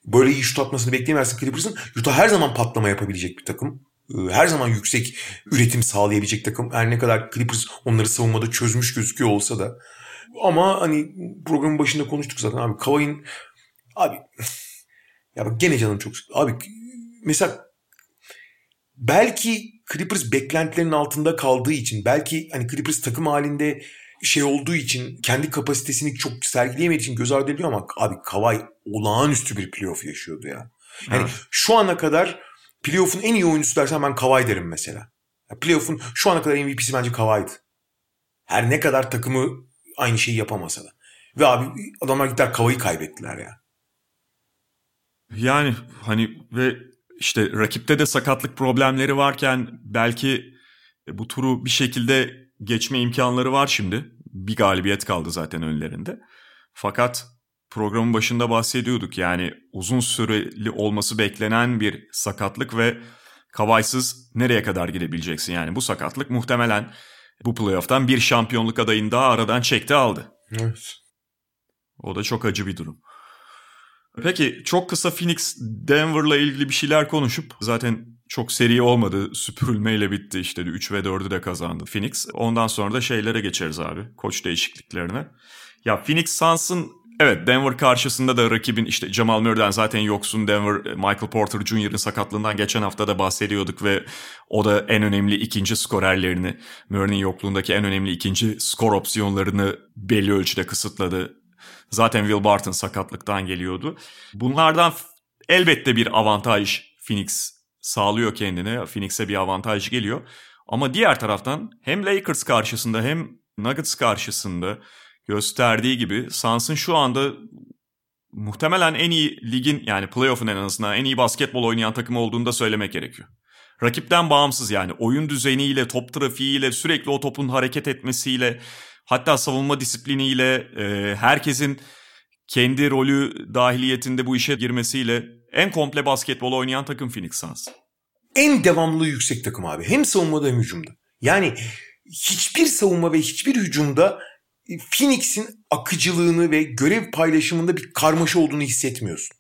böyle iyi şut atmasını bekleyemezsin Clippers'ın. Utah her zaman patlama yapabilecek bir takım. Her zaman yüksek üretim sağlayabilecek takım. Her ne kadar Clippers onları savunmada çözmüş gözüküyor olsa da. Ama hani programın başında konuştuk zaten abi. Kavay'ın abi ya bak gene canım çok abi mesela belki Clippers beklentilerinin altında kaldığı için belki hani Clippers takım halinde şey olduğu için kendi kapasitesini çok sergileyemediği için göz ardı ediliyor ama abi Kavay olağanüstü bir playoff yaşıyordu ya. Yani evet. şu ana kadar playoff'un en iyi oyuncusu dersen ben Kavay derim mesela. Playoff'un şu ana kadar MVP'si bence Kavay'dı. Her ne kadar takımı aynı şeyi yapamasa da. Ve abi adamlar gittiler Kavay'ı kaybettiler ya. Yani hani ve işte rakipte de sakatlık problemleri varken belki bu turu bir şekilde geçme imkanları var şimdi. Bir galibiyet kaldı zaten önlerinde. Fakat programın başında bahsediyorduk. Yani uzun süreli olması beklenen bir sakatlık ve Kavaysız nereye kadar gidebileceksin? Yani bu sakatlık muhtemelen bu playoff'tan bir şampiyonluk adayını daha aradan çekti aldı. Evet. O da çok acı bir durum. Peki çok kısa Phoenix Denver'la ilgili bir şeyler konuşup zaten çok seri olmadı. Süpürülmeyle bitti işte 3 ve 4'ü de kazandı Phoenix. Ondan sonra da şeylere geçeriz abi. Koç değişikliklerine. Ya Phoenix Suns'ın evet Denver karşısında da rakibin işte Jamal Murray'den zaten yoksun Denver Michael Porter Jr.'ın sakatlığından geçen hafta da bahsediyorduk ve o da en önemli ikinci skorerlerini Murray'nin yokluğundaki en önemli ikinci skor opsiyonlarını belli ölçüde kısıtladı. Zaten Will Barton sakatlıktan geliyordu. Bunlardan elbette bir avantaj Phoenix sağlıyor kendine. Phoenix'e bir avantaj geliyor. Ama diğer taraftan hem Lakers karşısında hem Nuggets karşısında gösterdiği gibi Suns'ın şu anda muhtemelen en iyi ligin yani playoff'un en azından en iyi basketbol oynayan takım olduğunu da söylemek gerekiyor. Rakipten bağımsız yani oyun düzeniyle, top trafiğiyle, sürekli o topun hareket etmesiyle, hatta savunma disipliniyle, e, herkesin kendi rolü dahiliyetinde bu işe girmesiyle en komple basketbol oynayan takım Phoenix Suns. En devamlı yüksek takım abi. Hem savunmada hem hücumda. Yani hiçbir savunma ve hiçbir hücumda Phoenix'in akıcılığını ve görev paylaşımında bir karmaşa olduğunu hissetmiyorsun.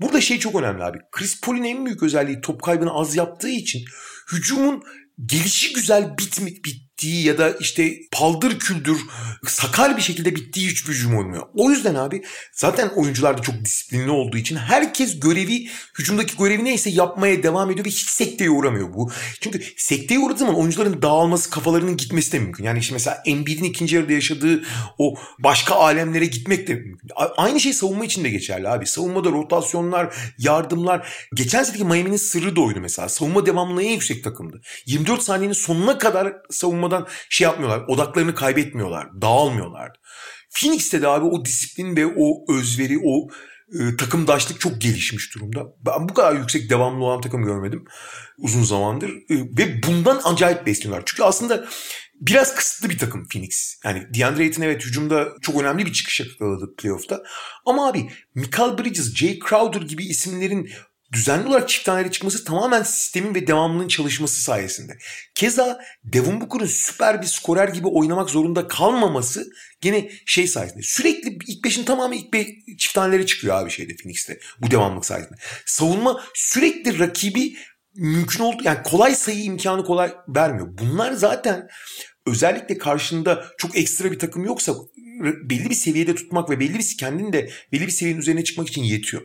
Burada şey çok önemli abi. Chris Paul'in en büyük özelliği top kaybını az yaptığı için hücumun gelişi güzel bitmi, bittiği ya da işte paldır küldür sakar bir şekilde bittiği hiçbir hücum olmuyor. O yüzden abi zaten oyuncular da çok disiplinli olduğu için herkes görevi hücumdaki görevi neyse yapmaya devam ediyor ve hiç sekteye uğramıyor bu. Çünkü sekteye uğradığı zaman oyuncuların dağılması kafalarının gitmesi de mümkün. Yani işte mesela Embiid'in ikinci yarıda yaşadığı o başka alemlere gitmek de mümkün. Aynı şey savunma için de geçerli abi. Savunmada rotasyonlar, yardımlar. Geçen seneki Miami'nin sırrı da oydu mesela. Savunma devamlılığı en yüksek takımdı. 24 saniyenin sonuna kadar savunmadan şey yapmıyorlar. Odaklarını kaybetmiyorlar. Dağılmıyorlardı. Phoenix'te de abi o disiplin ve o özveri, o e, takımdaşlık çok gelişmiş durumda. Ben bu kadar yüksek devamlı olan takım görmedim uzun zamandır. E, ve bundan acayip besleniyorlar. Çünkü aslında biraz kısıtlı bir takım Phoenix. Yani DeAndre Ayton evet hücumda çok önemli bir çıkış yakaladı playoff'ta. Ama abi Michael Bridges, Jay Crowder gibi isimlerin düzenli olarak çift taneli çıkması tamamen sistemin ve devamlılığın çalışması sayesinde. Keza Devin Booker'ın süper bir skorer gibi oynamak zorunda kalmaması gene şey sayesinde. Sürekli ilk beşin tamamı ilk be çift taneleri çıkıyor abi şeyde Phoenix'te. Bu devamlılık sayesinde. Savunma sürekli rakibi mümkün oldu yani kolay sayı imkanı kolay vermiyor. Bunlar zaten özellikle karşında çok ekstra bir takım yoksa belli bir seviyede tutmak ve belli bir kendini de belli bir seviyenin üzerine çıkmak için yetiyor.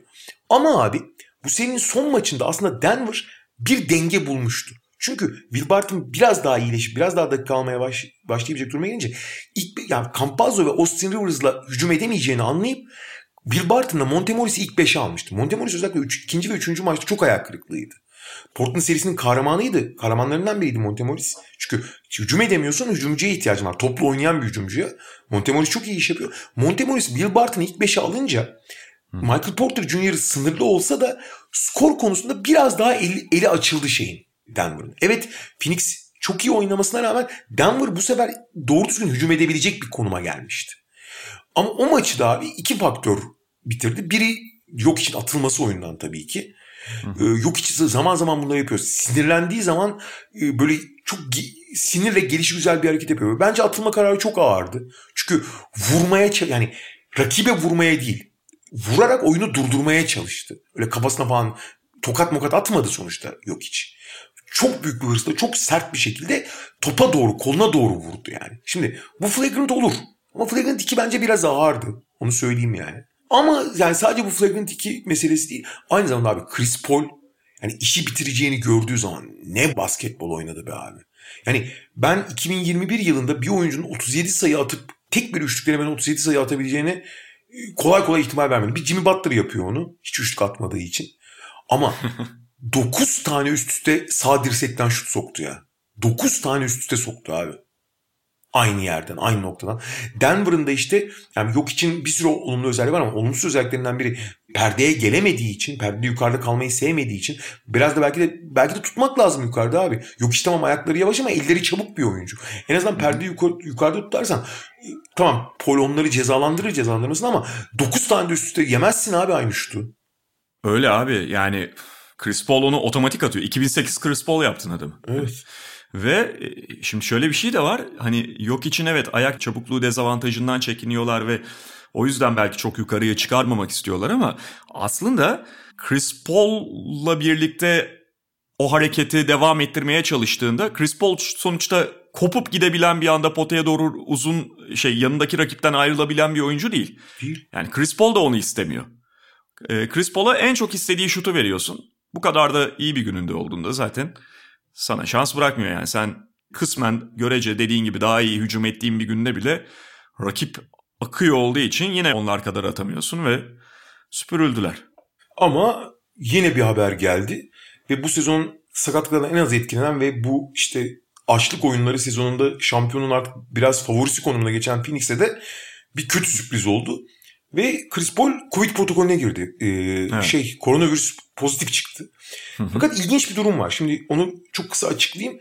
Ama abi bu serinin son maçında aslında Denver bir denge bulmuştu. Çünkü Will Barton biraz daha iyileşip biraz daha dakika almaya baş, başlayabilecek duruma gelince ilk, yani Campazzo ve Austin Rivers'la hücum edemeyeceğini anlayıp Will Barton'la Montemoris'i ilk 5'e almıştı. Montemoris özellikle üç, ikinci ve üçüncü maçta çok ayak kırıklığıydı. Portland serisinin kahramanıydı. Kahramanlarından biriydi Montemoris. Çünkü hücum edemiyorsan hücumcuya ihtiyacın var. Toplu oynayan bir hücumcuya. Montemoris çok iyi iş yapıyor. Montemoris Will Barton'ı ilk 5'e alınca Michael Porter Jr. sınırlı olsa da skor konusunda biraz daha eli, eli açıldı şeyin Denver'ın. Evet Phoenix çok iyi oynamasına rağmen Denver bu sefer doğru düzgün hücum edebilecek bir konuma gelmişti. Ama o maçı da abi iki faktör bitirdi. Biri yok için atılması oyundan tabii ki. Ee, yok için zaman zaman bunları yapıyor. Sinirlendiği zaman e, böyle çok sinirle gelişi güzel bir hareket yapıyor. Bence atılma kararı çok ağırdı. Çünkü vurmaya yani rakibe vurmaya değil vurarak oyunu durdurmaya çalıştı. Öyle kafasına falan tokat mokat atmadı sonuçta yok hiç. Çok büyük bir hırsla çok sert bir şekilde topa doğru koluna doğru vurdu yani. Şimdi bu flagrant olur. Ama flagrant 2 bence biraz ağırdı. Onu söyleyeyim yani. Ama yani sadece bu flagrant 2 meselesi değil. Aynı zamanda abi Chris Paul yani işi bitireceğini gördüğü zaman ne basketbol oynadı be abi. Yani ben 2021 yılında bir oyuncunun 37 sayı atıp tek bir üçlükle hemen 37 sayı atabileceğini kolay kolay ihtimal vermedim. Bir Jimmy Butler yapıyor onu. Hiç üçlük atmadığı için. Ama 9 tane üst üste sağ dirsekten şut soktu ya. 9 tane üst üste soktu abi. Aynı yerden, aynı noktadan. Denver'ın da işte yani yok için bir sürü olumlu özelliği var ama olumsuz özelliklerinden biri perdeye gelemediği için, perdede yukarıda kalmayı sevmediği için biraz da belki de belki de tutmak lazım yukarıda abi. Yok işte tamam ayakları yavaş ama elleri çabuk bir oyuncu. En azından perde yukarı, yukarıda tutarsan tamam Paul onları cezalandırır cezalandırmasın ama 9 tane de üst üste yemezsin abi aynı şutu. Öyle abi yani Chris Paul onu otomatik atıyor. 2008 Chris Paul yaptın adamı. Evet. Ve e, şimdi şöyle bir şey de var. Hani yok için evet ayak çabukluğu dezavantajından çekiniyorlar ve o yüzden belki çok yukarıya çıkarmamak istiyorlar ama aslında Chris Paul'la birlikte o hareketi devam ettirmeye çalıştığında Chris Paul sonuçta kopup gidebilen bir anda potaya doğru uzun şey yanındaki rakipten ayrılabilen bir oyuncu değil. Yani Chris Paul da onu istemiyor. Ee, Chris Paul'a en çok istediği şutu veriyorsun. Bu kadar da iyi bir gününde olduğunda zaten sana şans bırakmıyor yani. Sen kısmen görece dediğin gibi daha iyi hücum ettiğin bir günde bile rakip akıyor olduğu için yine onlar kadar atamıyorsun ve süpürüldüler. Ama yine bir haber geldi ve bu sezon sakatlıklardan en az etkilenen ve bu işte açlık oyunları sezonunda şampiyonun artık biraz favorisi konumuna geçen Phoenix'e de bir kötü sürpriz oldu. Ve Chris Paul Covid protokolüne girdi. Ee, evet. Şey koronavirüs pozitif çıktı. Fakat ilginç bir durum var. Şimdi onu çok kısa açıklayayım.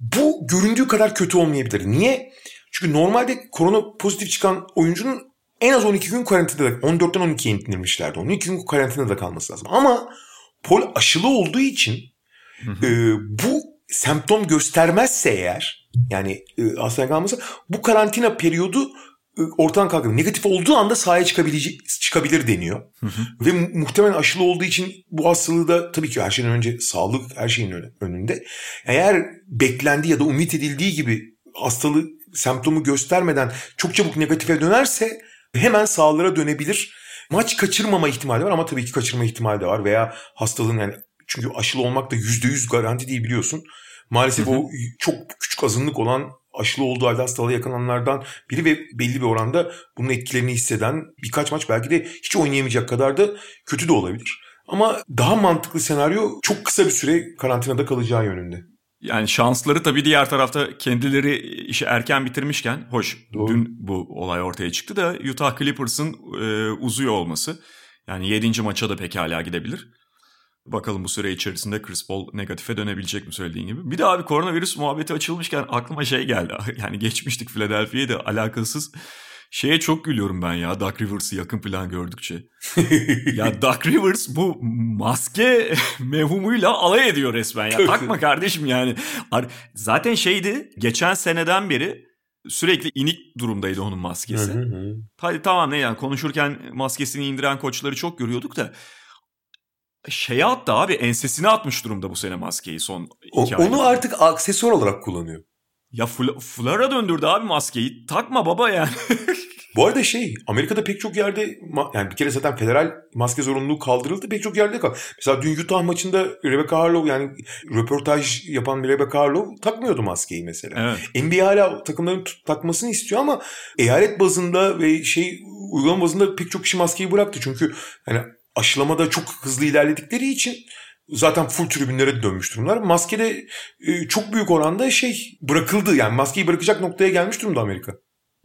Bu göründüğü kadar kötü olmayabilir. Niye? Çünkü normalde korona pozitif çıkan oyuncunun en az 12 gün karantinada 14'ten 12'ye indirmişlerdi. 12 gün karantinada kalması lazım. Ama Paul aşılı olduğu için e, bu semptom göstermezse eğer yani e, hastaneye kalmasa bu karantina periyodu e, ortadan kalkıyor. Negatif olduğu anda sahaya çıkabilecek, çıkabilir deniyor. Hı hı. Ve muhtemelen aşılı olduğu için bu hastalığı da tabii ki her şeyden önce sağlık her şeyin önünde. Eğer beklendi ya da umut edildiği gibi hastalığı semptomu göstermeden çok çabuk negatife dönerse hemen sağlara dönebilir. Maç kaçırmama ihtimali var ama tabii ki kaçırma ihtimali de var veya hastalığın yani çünkü aşılı olmak da %100 garanti değil biliyorsun. Maalesef hı hı. o çok küçük azınlık olan aşılı olduğu halde hastalığa yakalananlardan biri ve belli bir oranda bunun etkilerini hisseden birkaç maç belki de hiç oynayamayacak kadar da kötü de olabilir. Ama daha mantıklı senaryo çok kısa bir süre karantinada kalacağı yönünde. Yani şansları tabii diğer tarafta kendileri işi erken bitirmişken, hoş Doğru. dün bu olay ortaya çıktı da Utah Clippers'ın e, uzuyor olması. Yani 7. maça da pekala gidebilir. Bakalım bu süre içerisinde Chris Paul negatife dönebilecek mi söylediğin gibi. Bir de abi koronavirüs muhabbeti açılmışken aklıma şey geldi. Yani geçmiştik Philadelphia'ya da alakasız. Şeye çok gülüyorum ben ya Duck Rivers'ı yakın plan gördükçe. ya Duck Rivers bu maske mevhumuyla alay ediyor resmen ya. Takma kardeşim yani. Zaten şeydi geçen seneden beri sürekli inik durumdaydı onun maskesi. Hadi tamam ne yani konuşurken maskesini indiren koçları çok görüyorduk da şeye attı abi ensesine atmış durumda bu sene maskeyi son iki o, Onu artık aksesuar olarak kullanıyor. Ya fl- Flara döndürdü abi maskeyi. Takma baba yani. Bu arada şey Amerika'da pek çok yerde yani bir kere zaten federal maske zorunluluğu kaldırıldı pek çok yerde kal. Mesela dün Utah maçında Rebecca Harlow yani röportaj yapan Rebecca Harlow takmıyordu maskeyi mesela. Evet. NBA hala takımların takmasını istiyor ama eyalet bazında ve şey uygulama bazında pek çok kişi maskeyi bıraktı. Çünkü yani aşılamada çok hızlı ilerledikleri için zaten full tribünlere dönmüş durumlar. Maskede e, çok büyük oranda şey bırakıldı yani maskeyi bırakacak noktaya gelmiş durumda Amerika.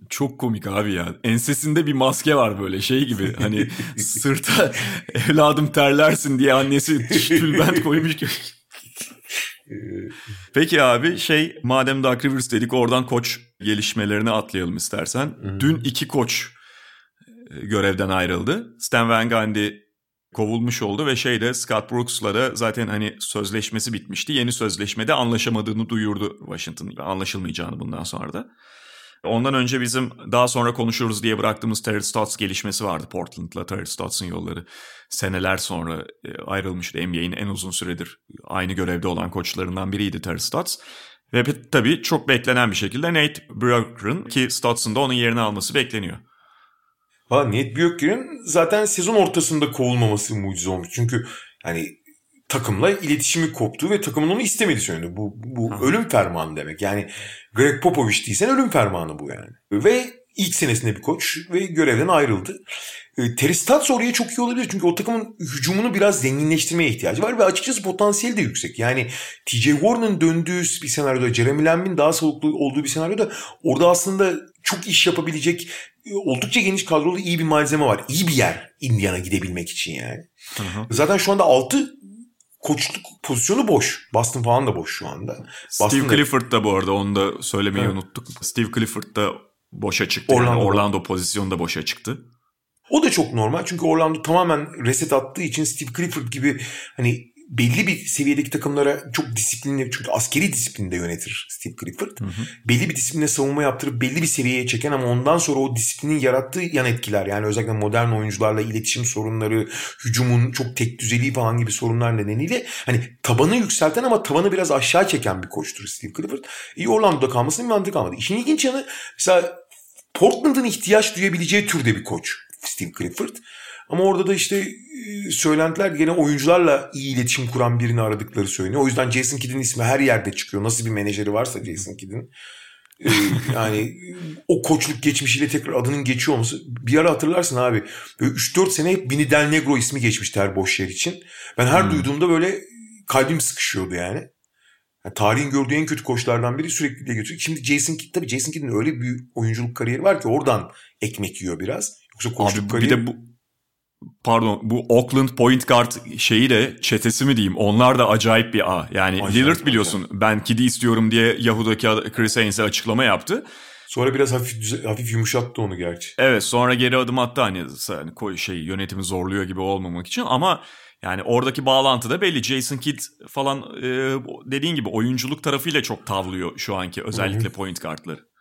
Çok komik abi ya. Ensesinde bir maske var böyle şey gibi. Hani sırta evladım terlersin diye annesi tülbent koymuş gibi. Peki abi şey madem Dark Rivers dedik oradan koç gelişmelerini atlayalım istersen. Hmm. Dün iki koç e, görevden ayrıldı. Stan Van Gundy kovulmuş oldu ve şeyde Scott Brooks'la da zaten hani sözleşmesi bitmişti. Yeni sözleşmede anlaşamadığını duyurdu Washington. Anlaşılmayacağını bundan sonra da. Ondan önce bizim daha sonra konuşuruz diye bıraktığımız Terry Stotts gelişmesi vardı. Portland'la Terry Stotts'ın yolları seneler sonra e, ayrılmıştı. NBA'in en uzun süredir aynı görevde olan koçlarından biriydi Terry Stotts. Ve tabii çok beklenen bir şekilde Nate Brook'un ki Stotts'ın da onun yerini alması bekleniyor. Ha Nate Bjorkgren'in zaten sezon ortasında kovulmaması mucize olmuş. Çünkü hani takımla iletişimi koptu ve takımın onu istemedi söyledi. Bu, bu ha. ölüm fermanı demek. Yani Greg Popovich değilsen ölüm fermanı bu yani. Ve ilk senesinde bir koç ve görevden ayrıldı. E, Terry Stotts oraya çok iyi olabilir. Çünkü o takımın hücumunu biraz zenginleştirmeye ihtiyacı var ve açıkçası potansiyeli de yüksek. Yani TJ Warren'ın döndüğü bir senaryoda, Jeremy Lamb'in daha soluklu olduğu bir senaryoda orada aslında çok iş yapabilecek e, oldukça geniş kadrolu iyi bir malzeme var. İyi bir yer Indiana gidebilmek için yani. Hı hı. Zaten şu anda 6 koçluk pozisyonu boş. Boston falan da boş şu anda. Steve Boston'da... Clifford da bu arada onu da söylemeyi evet. unuttuk. Steve Clifford da boşa çıktı. Orlando, yani Orlando pozisyonu da boşa çıktı. O da çok normal çünkü Orlando tamamen reset attığı için Steve Clifford gibi hani belli bir seviyedeki takımlara çok disiplinli çünkü askeri disiplinde yönetir Steve Clifford. Hı hı. Belli bir disipline savunma yaptırıp belli bir seviyeye çeken ama ondan sonra o disiplinin yarattığı yan etkiler yani özellikle modern oyuncularla iletişim sorunları, hücumun çok tek düzeliği falan gibi sorunlar nedeniyle hani tabanı yükselten ama tavanı biraz aşağı çeken bir koçtur Steve Clifford. İyi Orlando'da kalmasının bir mantık kalmadı. İşin ilginç yanı mesela Portland'ın ihtiyaç duyabileceği türde bir koç Steve Clifford. Ama orada da işte e, söylentiler gene oyuncularla iyi iletişim kuran birini aradıkları söyleniyor. O yüzden Jason Kidd'in ismi her yerde çıkıyor. Nasıl bir menajeri varsa Jason Kidd'in. E, yani o koçluk geçmişiyle tekrar adının geçiyor olması. Bir ara hatırlarsın abi. 3-4 sene hep Bini Del Negro ismi geçmişti her boş yer için. Ben her hmm. duyduğumda böyle kalbim sıkışıyordu yani. yani. Tarihin gördüğü en kötü koçlardan biri sürekli de götürüyor. Şimdi Jason Kidd tabii Jason Kidd'in öyle bir oyunculuk kariyeri var ki oradan ekmek yiyor biraz. Yoksa koçluk Abi, kariyeri... Bir de bu pardon bu Oakland point guard şeyi de çetesi mi diyeyim onlar da acayip bir A. Yani acayip Lillard biliyorsun acayip. ben Kid'i istiyorum diye Yahoo'daki Chris Haynes'e açıklama yaptı. Sonra biraz hafif hafif yumuşattı onu gerçi. Evet sonra geri adım attı hani, hani şey yönetimi zorluyor gibi olmamak için ama yani oradaki bağlantı da belli. Jason Kidd falan e, dediğin gibi oyunculuk tarafıyla çok tavlıyor şu anki özellikle Hı-hı. point guardları.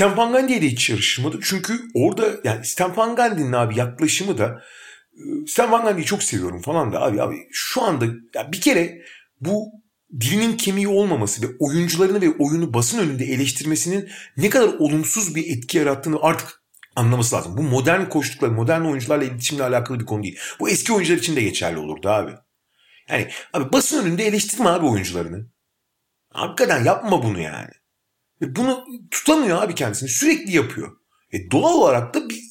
Stan Van Gundy'ye de hiç yarışmadı. Çünkü orada yani Stan Van abi yaklaşımı da e, Stan Van çok seviyorum falan da abi abi şu anda ya bir kere bu dilinin kemiği olmaması ve oyuncularını ve oyunu basın önünde eleştirmesinin ne kadar olumsuz bir etki yarattığını artık anlaması lazım. Bu modern koştuklar, modern oyuncularla iletişimle alakalı bir konu değil. Bu eski oyuncular için de geçerli olurdu abi. Yani abi basın önünde eleştirme abi oyuncularını. Hakikaten yapma bunu yani. Ve bunu tutamıyor abi kendisini. Sürekli yapıyor. E doğal olarak da bir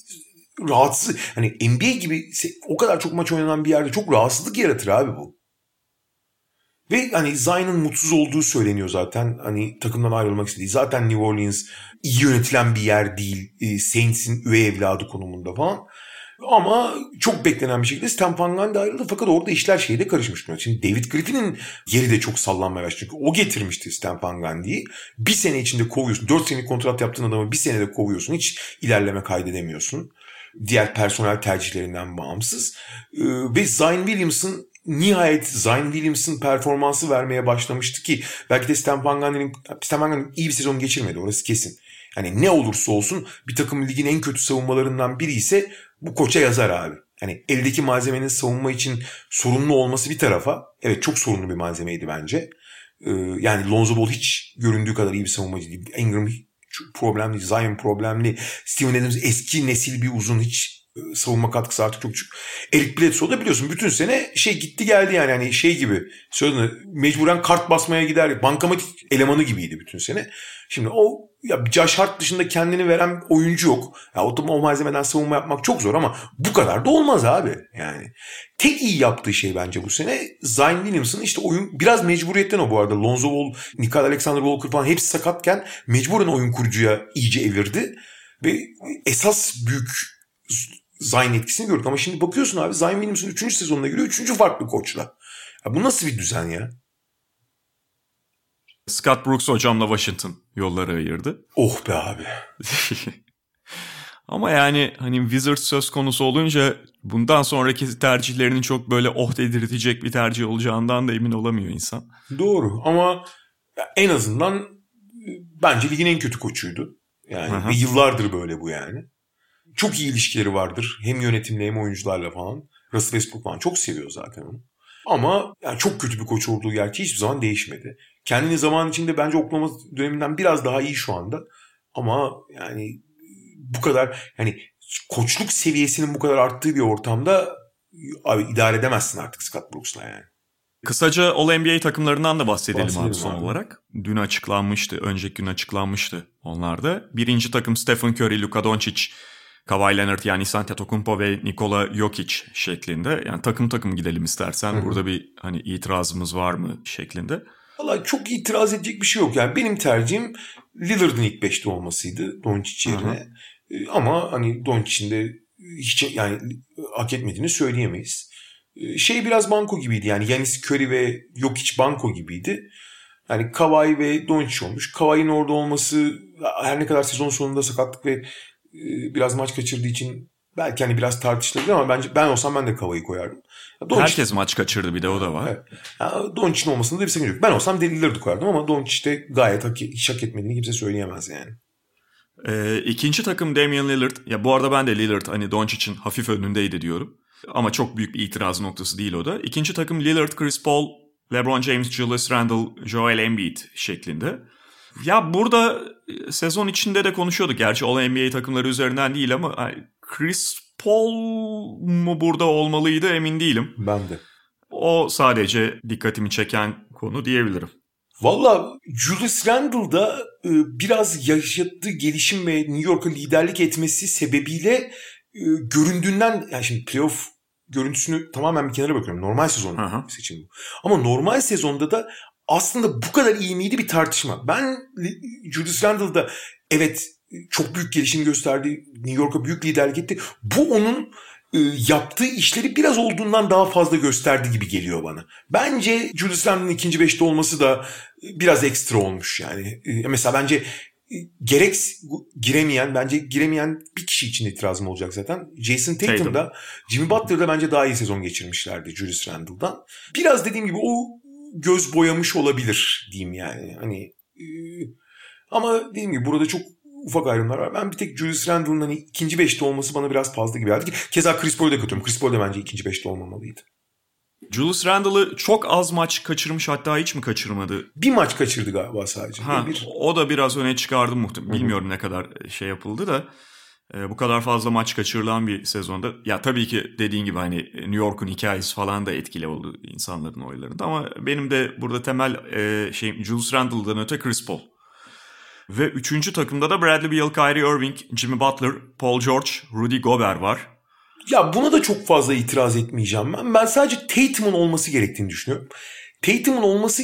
rahatsız hani NBA gibi o kadar çok maç oynanan bir yerde çok rahatsızlık yaratır abi bu. Ve hani Zion'ın mutsuz olduğu söyleniyor zaten. Hani takımdan ayrılmak istediği. Zaten New Orleans iyi yönetilen bir yer değil. E, Saints'in üvey evladı konumunda falan. Ama çok beklenen bir şekilde Stan Van Gundy ayrıldı. Fakat orada işler şeyde karışmış. Şimdi David Griffin'in yeri de çok sallanmaya başladı. Çünkü o getirmişti Stan Van Gundy'yi. Bir sene içinde kovuyorsun. Dört senelik kontrat yaptığın adamı bir senede kovuyorsun. Hiç ilerleme kaydedemiyorsun. Diğer personel tercihlerinden bağımsız. Ee, ve Zion Williamson nihayet Zion Williamson performansı vermeye başlamıştı ki belki de Stan Van Gundy'nin Stan Van Gundy iyi bir sezon geçirmedi orası kesin. Yani ne olursa olsun bir takım ligin en kötü savunmalarından biri ise bu koça yazar abi. Hani eldeki malzemenin savunma için sorunlu olması bir tarafa. Evet çok sorunlu bir malzemeydi bence. Ee, yani Lonzo Ball hiç göründüğü kadar iyi bir savunmacı değil. Ingram problemli, Zion problemli. Steven Adams eski nesil bir uzun hiç savunma katkısı artık çok düşük. Eric Bledsoe da biliyorsun bütün sene şey gitti geldi yani hani şey gibi söyledi mecburen kart basmaya gider bankamatik elemanı gibiydi bütün sene. Şimdi o ya Josh Hart dışında kendini veren oyuncu yok. Ya o, o malzemeden savunma yapmak çok zor ama bu kadar da olmaz abi. Yani tek iyi yaptığı şey bence bu sene Zion Williamson işte oyun biraz mecburiyetten o bu arada. Lonzo Ball, Nicole Alexander Walker falan hepsi sakatken mecburen oyun kurucuya iyice evirdi. Ve esas büyük Zion etkisini gördük. Ama şimdi bakıyorsun abi Zion Williamson 3. sezonuna giriyor. 3. farklı koçla. Ya bu nasıl bir düzen ya? Scott Brooks hocamla Washington yolları ayırdı. Oh be abi. Ama yani hani Wizards söz konusu olunca bundan sonraki tercihlerinin çok böyle oh dedirtecek bir tercih olacağından da emin olamıyor insan. Doğru ama en azından bence ligin en kötü koçuydu. Yani Aha. yıllardır böyle bu yani. Çok iyi ilişkileri vardır. Hem yönetimle hem oyuncularla falan. Russell Westbrook falan çok seviyor zaten onu. Ama yani çok kötü bir koç olduğu gerçeği hiçbir zaman değişmedi. Kendini zaman içinde bence Oklahoma döneminden biraz daha iyi şu anda. Ama yani bu kadar yani koçluk seviyesinin bu kadar arttığı bir ortamda abi idare edemezsin artık Scott Brooks'la yani. Kısaca All-NBA takımlarından da bahsedelim, bahsedelim abi son abi. olarak. Dün açıklanmıştı, önceki gün açıklanmıştı onlarda. Birinci takım Stephen Curry, Luka Doncic, Kawhi Leonard yani Antetokounmpo ve Nikola Jokic şeklinde. Yani takım takım gidelim istersen. Hı-hı. Burada bir hani itirazımız var mı şeklinde. Valla çok itiraz edecek bir şey yok. Yani benim tercihim Lillard'ın ilk beşte olmasıydı Doncic yerine. Hı-hı. Ee, ama hani Doncic'in de hiç yani hak etmediğini söyleyemeyiz. Ee, şey biraz banko gibiydi yani Yanis Curry ve Jokic banko gibiydi. Yani Kawhi ve Doncic olmuş. Kawhi'nin orada olması her ne kadar sezon sonunda sakatlık ve biraz maç kaçırdığı için belki hani biraz tartışılabilir ama bence ben olsam ben de Kava'yı koyardım. Doncic, Herkes maç kaçırdı bir de o da var. Evet. Ya, Doncic'in olmasında da bir sakınca yok. Ben olsam Lillard'ı koyardım ama Doncic de gayet hak, hiç hak etmediğini kimse söyleyemez yani. Ee, ikinci takım Damian Lillard. Ya bu arada ben de Lillard hani Doncic'in hafif önündeydi diyorum. Ama çok büyük bir itiraz noktası değil o da. İkinci takım Lillard, Chris Paul, LeBron James, Julius Randle, Joel Embiid şeklinde. Ya burada e, sezon içinde de konuşuyorduk. Gerçi All NBA takımları üzerinden değil ama Chris Paul mu burada olmalıydı emin değilim. Ben de. O sadece dikkatimi çeken konu diyebilirim. Valla Julius Randle'da e, biraz yaşattığı gelişim ve New York'a liderlik etmesi sebebiyle e, göründüğünden yani şimdi playoff görüntüsünü tamamen bir kenara bakıyorum. Normal sezon seçim bu. Ama normal sezonda da aslında bu kadar iyi miydi bir tartışma. Ben Li- Julius Randle'da evet çok büyük gelişim gösterdi. New York'a büyük liderlik etti. Bu onun e, yaptığı işleri biraz olduğundan daha fazla gösterdi gibi geliyor bana. Bence Julius Randle'ın ikinci beşte olması da biraz ekstra olmuş yani. E, Mesela bence e, gerek giremeyen, bence giremeyen bir kişi için itirazım olacak zaten. Jason Tatum'da, Jimmy Butler'da bence daha iyi sezon geçirmişlerdi Julius Randle'dan. Biraz dediğim gibi o göz boyamış olabilir diyeyim yani. Hani e, ama dediğim gibi burada çok ufak ayrımlar var. Ben bir tek Julius Randle'ın hani ikinci beşte olması bana biraz fazla gibi geldi. Keza Chris Paul'u da kötüyorum. Chris Paul da bence ikinci beşte olmamalıydı. Julius Randle'ı çok az maç kaçırmış hatta hiç mi kaçırmadı? Bir maç kaçırdı galiba sadece. Ha, bir... O da biraz öne çıkardı muhtemelen. Bilmiyorum ne kadar şey yapıldı da. E, bu kadar fazla maç kaçırılan bir sezonda. Ya tabii ki dediğin gibi hani New York'un hikayesi falan da etkili oldu insanların oylarında. Ama benim de burada temel e, şeyim Julius Randle'dan öte Chris Paul. Ve üçüncü takımda da Bradley Beal, Kyrie Irving, Jimmy Butler, Paul George, Rudy Gobert var. Ya buna da çok fazla itiraz etmeyeceğim ben. Ben sadece Tatum'un olması gerektiğini düşünüyorum. Tatum'un olması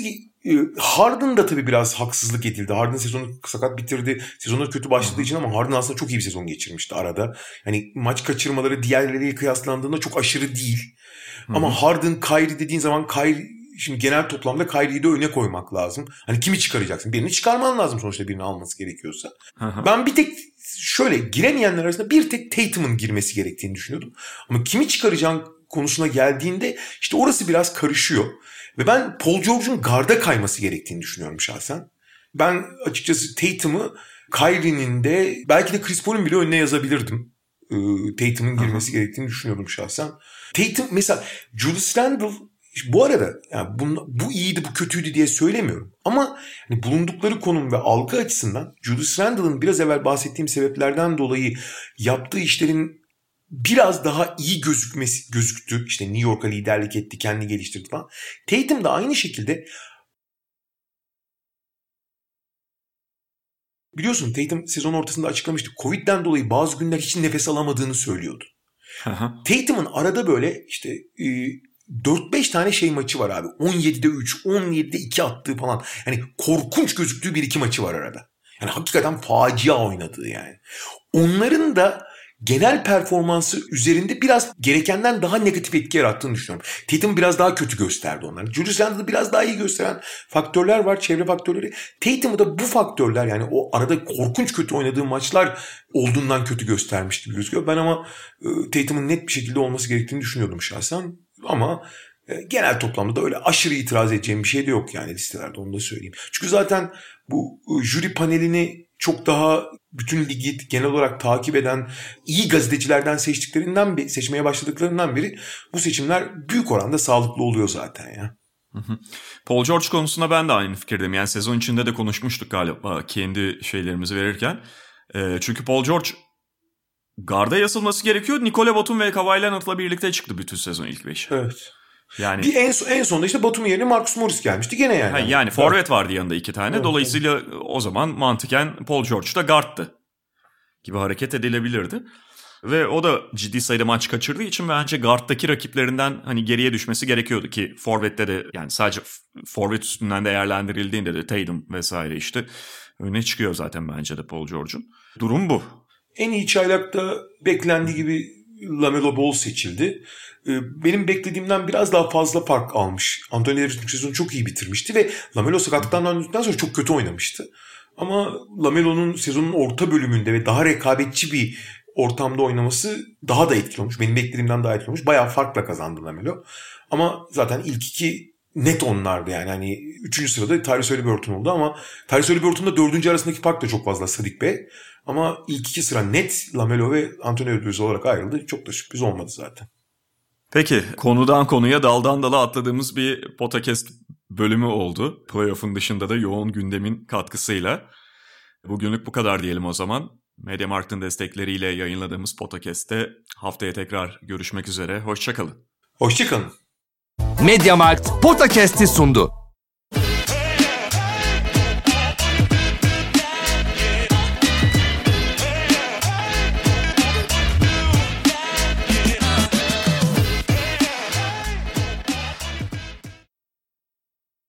Harden da tabii biraz haksızlık edildi. Harden sezonu sakat bitirdi. Sezonu kötü başladığı için ama Harden aslında çok iyi bir sezon geçirmişti arada. Yani maç kaçırmaları diğerleriyle kıyaslandığında çok aşırı değil. Ama Harden, Kyrie dediğin zaman Kyrie şimdi genel toplamda Kyrie'yi de öne koymak lazım. Hani kimi çıkaracaksın? Birini çıkarman lazım sonuçta birini alması gerekiyorsa. Hı hı. Ben bir tek şöyle giremeyenler arasında bir tek Tatum'un girmesi gerektiğini düşünüyordum. Ama kimi çıkaracağın konusuna geldiğinde işte orası biraz karışıyor. Ve ben Paul George'un garda kayması gerektiğini düşünüyorum şahsen. Ben açıkçası Tatum'u Kyrie'nin de belki de Chris Paul'un bile önüne yazabilirdim. Ee, Tatum'un girmesi gerektiğini düşünüyordum şahsen. Tatum mesela Julius Randle bu arada yani bu, bu iyiydi bu kötüydü diye söylemiyorum. Ama hani bulundukları konum ve algı açısından Julius Randle'ın biraz evvel bahsettiğim sebeplerden dolayı yaptığı işlerin biraz daha iyi gözükmesi gözüktü. İşte New York'a liderlik etti, kendini geliştirdi falan. Tatum da aynı şekilde biliyorsun Tatum sezon ortasında açıklamıştı. Covid'den dolayı bazı günler hiç nefes alamadığını söylüyordu. Tatum'un arada böyle işte e, 4-5 tane şey maçı var abi. 17'de 3, 17'de 2 attığı falan. Yani korkunç gözüktüğü bir iki maçı var arada. Yani hakikaten facia oynadığı yani. Onların da genel performansı üzerinde biraz gerekenden daha negatif etki yarattığını düşünüyorum. Tatum biraz daha kötü gösterdi onları. Julius Randle'ı biraz daha iyi gösteren faktörler var, çevre faktörleri. Tatum'u da bu faktörler yani o arada korkunç kötü oynadığı maçlar olduğundan kötü göstermiş gibi gözüküyor. Ben ama e, Tatum'un net bir şekilde olması gerektiğini düşünüyordum şahsen. Ama e, genel toplamda da öyle aşırı itiraz edeceğim bir şey de yok yani listelerde onu da söyleyeyim. Çünkü zaten bu e, jüri panelini çok daha bütün ligi genel olarak takip eden iyi gazetecilerden seçtiklerinden bir seçmeye başladıklarından beri bu seçimler büyük oranda sağlıklı oluyor zaten ya. Paul George konusunda ben de aynı fikirdeyim. Yani sezon içinde de konuşmuştuk galiba kendi şeylerimizi verirken. E, çünkü Paul George garda yazılması gerekiyor. Nikola Batum ve Kawhi Leonard'la birlikte çıktı bütün sezon ilk beş. Evet. Yani Bir en, en sonunda işte Batum yerine Marcus Morris gelmişti gene yani. Ha, yani forvet vardı yanında iki tane. Dolayısıyla o zaman mantıken Paul George da guardtı gibi hareket edilebilirdi. Ve o da ciddi sayıda maç kaçırdığı için bence guard'daki rakiplerinden hani geriye düşmesi gerekiyordu ki forvette de yani sadece forvet üstünden değerlendirildiğinde de Tatum vesaire işte öne çıkıyor zaten bence de Paul George'un. Durum bu. En iyi çaylakta beklendiği gibi Lamelo Ball seçildi. Ee, Benim beklediğimden biraz daha fazla fark almış. Anthony Davis sezonu çok iyi bitirmişti ve Lamelo sakatlıktan döndükten sonra çok kötü oynamıştı. Ama Lamelo'nun sezonun orta bölümünde ve daha rekabetçi bir ortamda oynaması daha da etkili olmuş. Benim beklediğimden daha etkili olmuş. Bayağı farkla kazandı Lamelo. Ama zaten ilk iki net onlardı yani. Hani üçüncü sırada Tyrese Haliburton oldu ama Tyrese Haliburton'da dördüncü arasındaki fark da çok fazla Sadik Bey. Ama ilk iki sıra net Lamelo ve Anthony Edwards olarak ayrıldı. Çok da sürpriz olmadı zaten. Peki konudan konuya daldan dala atladığımız bir podcast bölümü oldu. Playoff'un dışında da yoğun gündemin katkısıyla. Bugünlük bu kadar diyelim o zaman. Mediamarkt'ın destekleriyle yayınladığımız podcast'te haftaya tekrar görüşmek üzere. Hoşçakalın. Hoşçakalın. Mediamarkt Podcast'i sundu.